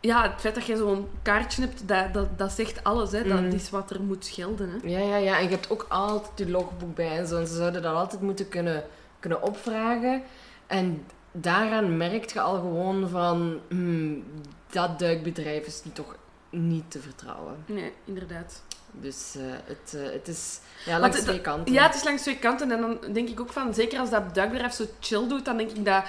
Speaker 2: ja, het feit dat je zo'n kaartje hebt, dat, dat, dat zegt alles. Hè. Dat is wat er moet gelden. Hè.
Speaker 1: Ja, ja, ja. En je hebt ook altijd je logboek bij en zo. En ze zouden dat altijd moeten kunnen, kunnen opvragen. En daaraan merk je al gewoon van... hmm, dat duikbedrijf is niet toch niet te vertrouwen.
Speaker 2: Nee, inderdaad.
Speaker 1: Dus eh, het, eh, het is ja, langs
Speaker 2: het-
Speaker 1: twee kanten.
Speaker 2: Ja, het is langs twee kanten. En dan denk ik ook van, zeker als dat duikbedrijf zo chill doet, dan denk ik dat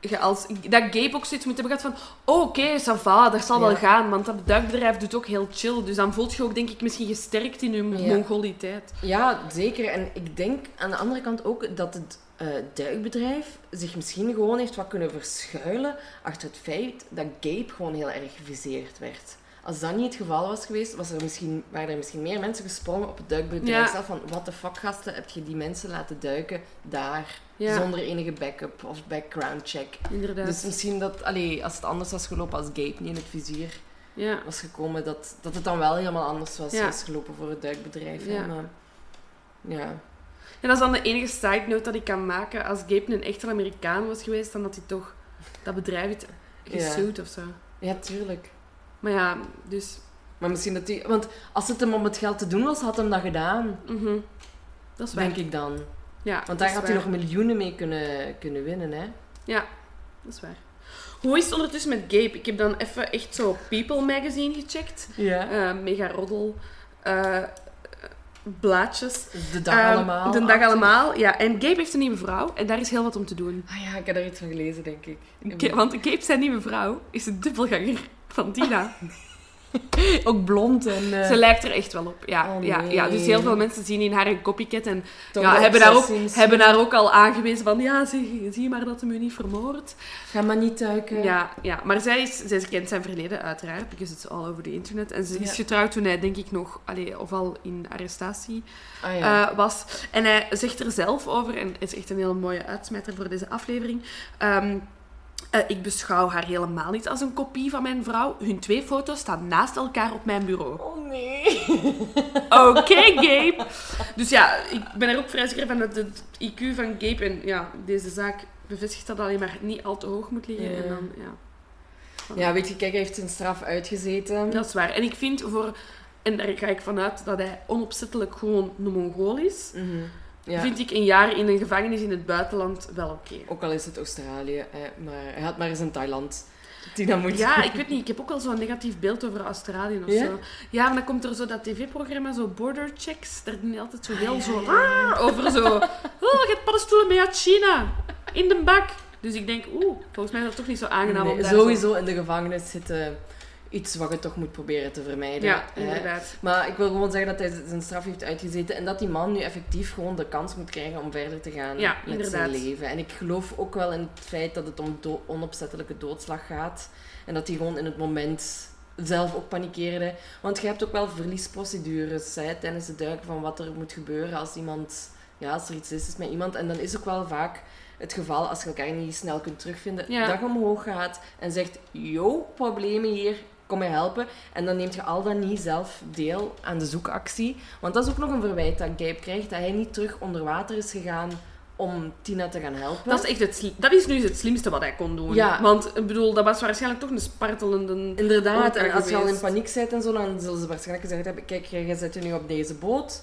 Speaker 2: je als, dat Gabe ook zoiets moet hebben gehad van, oh oké, ça va, dat zal wel gaan. Want dat duikbedrijf doet ook heel chill. Dus dan voelt je ook, denk ik, misschien gesterkt in je
Speaker 1: Ja.
Speaker 2: mongoliteit.
Speaker 1: Ja, zeker. En ik denk aan de andere kant ook dat het eh, duikbedrijf zich misschien gewoon heeft wat kunnen verschuilen achter het feit dat Gabe gewoon heel erg geviseerd werd. Als dat niet het geval was geweest, was er misschien, waren er misschien meer mensen gesprongen op het duikbedrijf
Speaker 2: Ja.
Speaker 1: zelf. Van, wat de fuck gasten, heb je die mensen laten duiken daar,
Speaker 2: Ja,
Speaker 1: zonder enige backup of background check.
Speaker 2: inderdaad.
Speaker 1: Dus misschien dat, allee, als het anders was gelopen, als Gabe niet in het vizier
Speaker 2: ja.
Speaker 1: was gekomen, dat, dat het dan wel helemaal anders was,
Speaker 2: Ja.
Speaker 1: was gelopen voor het duikbedrijf. hè.
Speaker 2: Ja.
Speaker 1: Maar, ja.
Speaker 2: En dat is dan de enige side note dat ik kan maken. Als Gabe een echte Amerikaan was geweest, dan had hij toch dat bedrijf gesuwd of zo.
Speaker 1: ja, tuurlijk.
Speaker 2: Maar ja, dus...
Speaker 1: Maar misschien dat hij... Want als het hem om het geld te doen was, had hem dat gedaan.
Speaker 2: mhm. Dat is waar.
Speaker 1: Denk ik dan.
Speaker 2: Ja,
Speaker 1: Want daar had hij nog miljoenen mee kunnen, kunnen winnen, hè.
Speaker 2: Ja, dat is waar. Hoe is het ondertussen met Gabe? Ik heb dan even echt zo People magazine gecheckt.
Speaker 1: Ja.
Speaker 2: Eh, mega roddel. eh, blaadjes.
Speaker 1: De dag
Speaker 2: Ehm,
Speaker 1: allemaal.
Speaker 2: De dag allemaal, ja. En Gabe heeft een nieuwe vrouw. En daar is heel wat om te doen.
Speaker 1: Ah ja, ik heb er iets van gelezen, denk ik.
Speaker 2: Ga- Want Gabe zijn nieuwe vrouw is een dubbelganger van Tina. [laughs]
Speaker 1: Ook blond en... eh,
Speaker 2: Ze lijkt er echt wel op. Ja,
Speaker 1: Oh,
Speaker 2: ja,
Speaker 1: nee.
Speaker 2: ja. Dus heel veel mensen zien in haar een copycat. En ja, hebben, daar ook, hebben haar ook al aangewezen van... Ja, zie, zie maar dat hem u niet vermoordt.
Speaker 1: Ga maar niet duiken.
Speaker 2: Ja, ja, maar zij, is, zij kent zijn verleden uiteraard, because it's all over the internet. En ze is
Speaker 1: Ja.
Speaker 2: getrouwd toen hij, denk ik, nog, allee, of al in arrestatie
Speaker 1: Ah ja.
Speaker 2: eh, was. En hij zegt er zelf over, en het is echt een hele mooie uitsmijter voor deze aflevering. ehm, eh, ik beschouw haar helemaal niet als een kopie van mijn vrouw. Hun twee foto's staan naast elkaar op mijn bureau.
Speaker 1: oh nee. [laughs]
Speaker 2: Oké, Gabe. Dus ja, ik ben er ook vrij zeker van dat het IQ van Gabe en ja, deze zaak bevestigt dat alleen maar niet al te hoog moet liggen. En dan, ja.
Speaker 1: Ja, weet je, kijk, hij heeft zijn straf uitgezeten.
Speaker 2: Dat is waar. En ik vind voor, en daar ga ik vanuit dat hij onopzettelijk gewoon een Mongool is,
Speaker 1: Mhm. Ja.
Speaker 2: vind ik een jaar in een gevangenis in het buitenland wel oké.
Speaker 1: Ook al is het Australië, hè, maar hij had maar eens in Thailand. Die dan moet...
Speaker 2: Ja, ik weet niet. Ik heb ook al zo'n negatief beeld over Australië of
Speaker 1: Ja?
Speaker 2: zo. Ja, maar dan komt er zo dat tv-programma, zo Border Checks. Daar doen die altijd zo heel
Speaker 1: Ah,
Speaker 2: zo over zo... [laughs] Oh, je hebt paddenstoelen mee uit China. In de bak. Dus ik denk, oeh, volgens mij is dat toch niet zo aangenaam
Speaker 1: Nee,
Speaker 2: om daar zo-
Speaker 1: sowieso in de gevangenis zitten iets wat je toch moet proberen te vermijden.
Speaker 2: Ja,
Speaker 1: hè.
Speaker 2: inderdaad.
Speaker 1: Maar ik wil gewoon zeggen dat hij zijn straf heeft uitgezeten en dat die man nu effectief gewoon de kans moet krijgen om verder te gaan
Speaker 2: Ja,
Speaker 1: met
Speaker 2: inderdaad.
Speaker 1: zijn leven. En ik geloof ook wel in het feit dat het om do- onopzettelijke doodslag gaat en dat hij gewoon in het moment zelf ook panikeerde. Want je hebt ook wel verliesprocedures hè, tijdens het duiken van wat er moet gebeuren als iemand, ja, als er iets is, is met iemand. En dan is ook wel vaak het geval, als je elkaar niet snel kunt terugvinden,
Speaker 2: Ja.
Speaker 1: dat je omhoog gaat en zegt, yo, problemen hier, kom mij helpen. En dan neemt je al dan niet zelf deel aan de zoekactie. Want dat is ook nog een verwijt dat Gabe krijgt, dat hij niet terug onder water is gegaan om Tina te gaan helpen.
Speaker 2: Dat is, echt het dat is nu het slimste wat hij kon doen.
Speaker 1: Ja.
Speaker 2: Want ik bedoel, dat was waarschijnlijk toch een spartelende...
Speaker 1: Inderdaad, en als je al in paniek bent en zo, dan zullen ze waarschijnlijk gezegd hebben, kijk, jij zit je nu op deze boot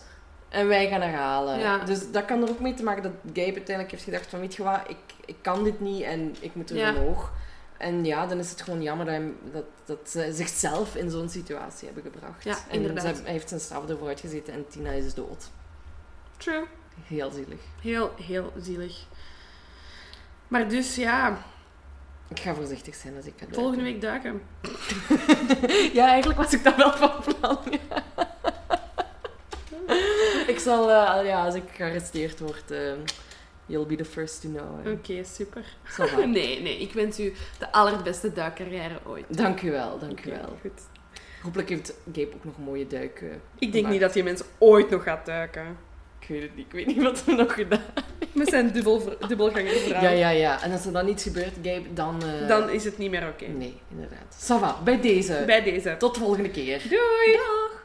Speaker 1: en wij gaan haar halen.
Speaker 2: Ja.
Speaker 1: Dus dat kan er ook mee te maken dat Gabe uiteindelijk heeft gedacht van, weet je wat, ik, ik kan dit niet en ik moet er
Speaker 2: Ja.
Speaker 1: omhoog. En ja, dan is het gewoon jammer dat, hij- dat, dat ze zichzelf in zo'n situatie hebben gebracht.
Speaker 2: Ja,
Speaker 1: en
Speaker 2: inderdaad.
Speaker 1: ze- hij heeft zijn straf ervoor uitgezeten en Tina is dood.
Speaker 2: True.
Speaker 1: Heel zielig.
Speaker 2: Heel, heel zielig. Maar dus, ja,
Speaker 1: Ik ga voorzichtig zijn als ik ga duiken.
Speaker 2: volgende week duiken. [laughs]
Speaker 1: Ja, eigenlijk was ik dat wel van plan. [laughs] ik zal, eh, ja, als ik gearresteerd word, eh, you'll be the first to know.
Speaker 2: Oké, super. [laughs] Nee, nee, ik wens u de allerbeste duikcarrière ooit.
Speaker 1: Dank u wel, dank u wel.
Speaker 2: goed.
Speaker 1: Hopelijk heeft Gabe ook nog een mooie duik. eh,
Speaker 2: Ik denk
Speaker 1: gemaakt.
Speaker 2: niet dat die mens ooit nog gaat duiken.
Speaker 1: Ik weet het niet, ik weet niet wat we nog gedaan
Speaker 2: Met zijn dubbel, dubbelganger vrouw.
Speaker 1: Ja, ja, ja. En als er dan iets gebeurt, Gabe, dan... eh,
Speaker 2: Dan is het niet meer oké.
Speaker 1: Nee, inderdaad. Ça va, bij deze.
Speaker 2: Bij deze.
Speaker 1: Tot de volgende keer.
Speaker 2: Doei!
Speaker 1: Dag.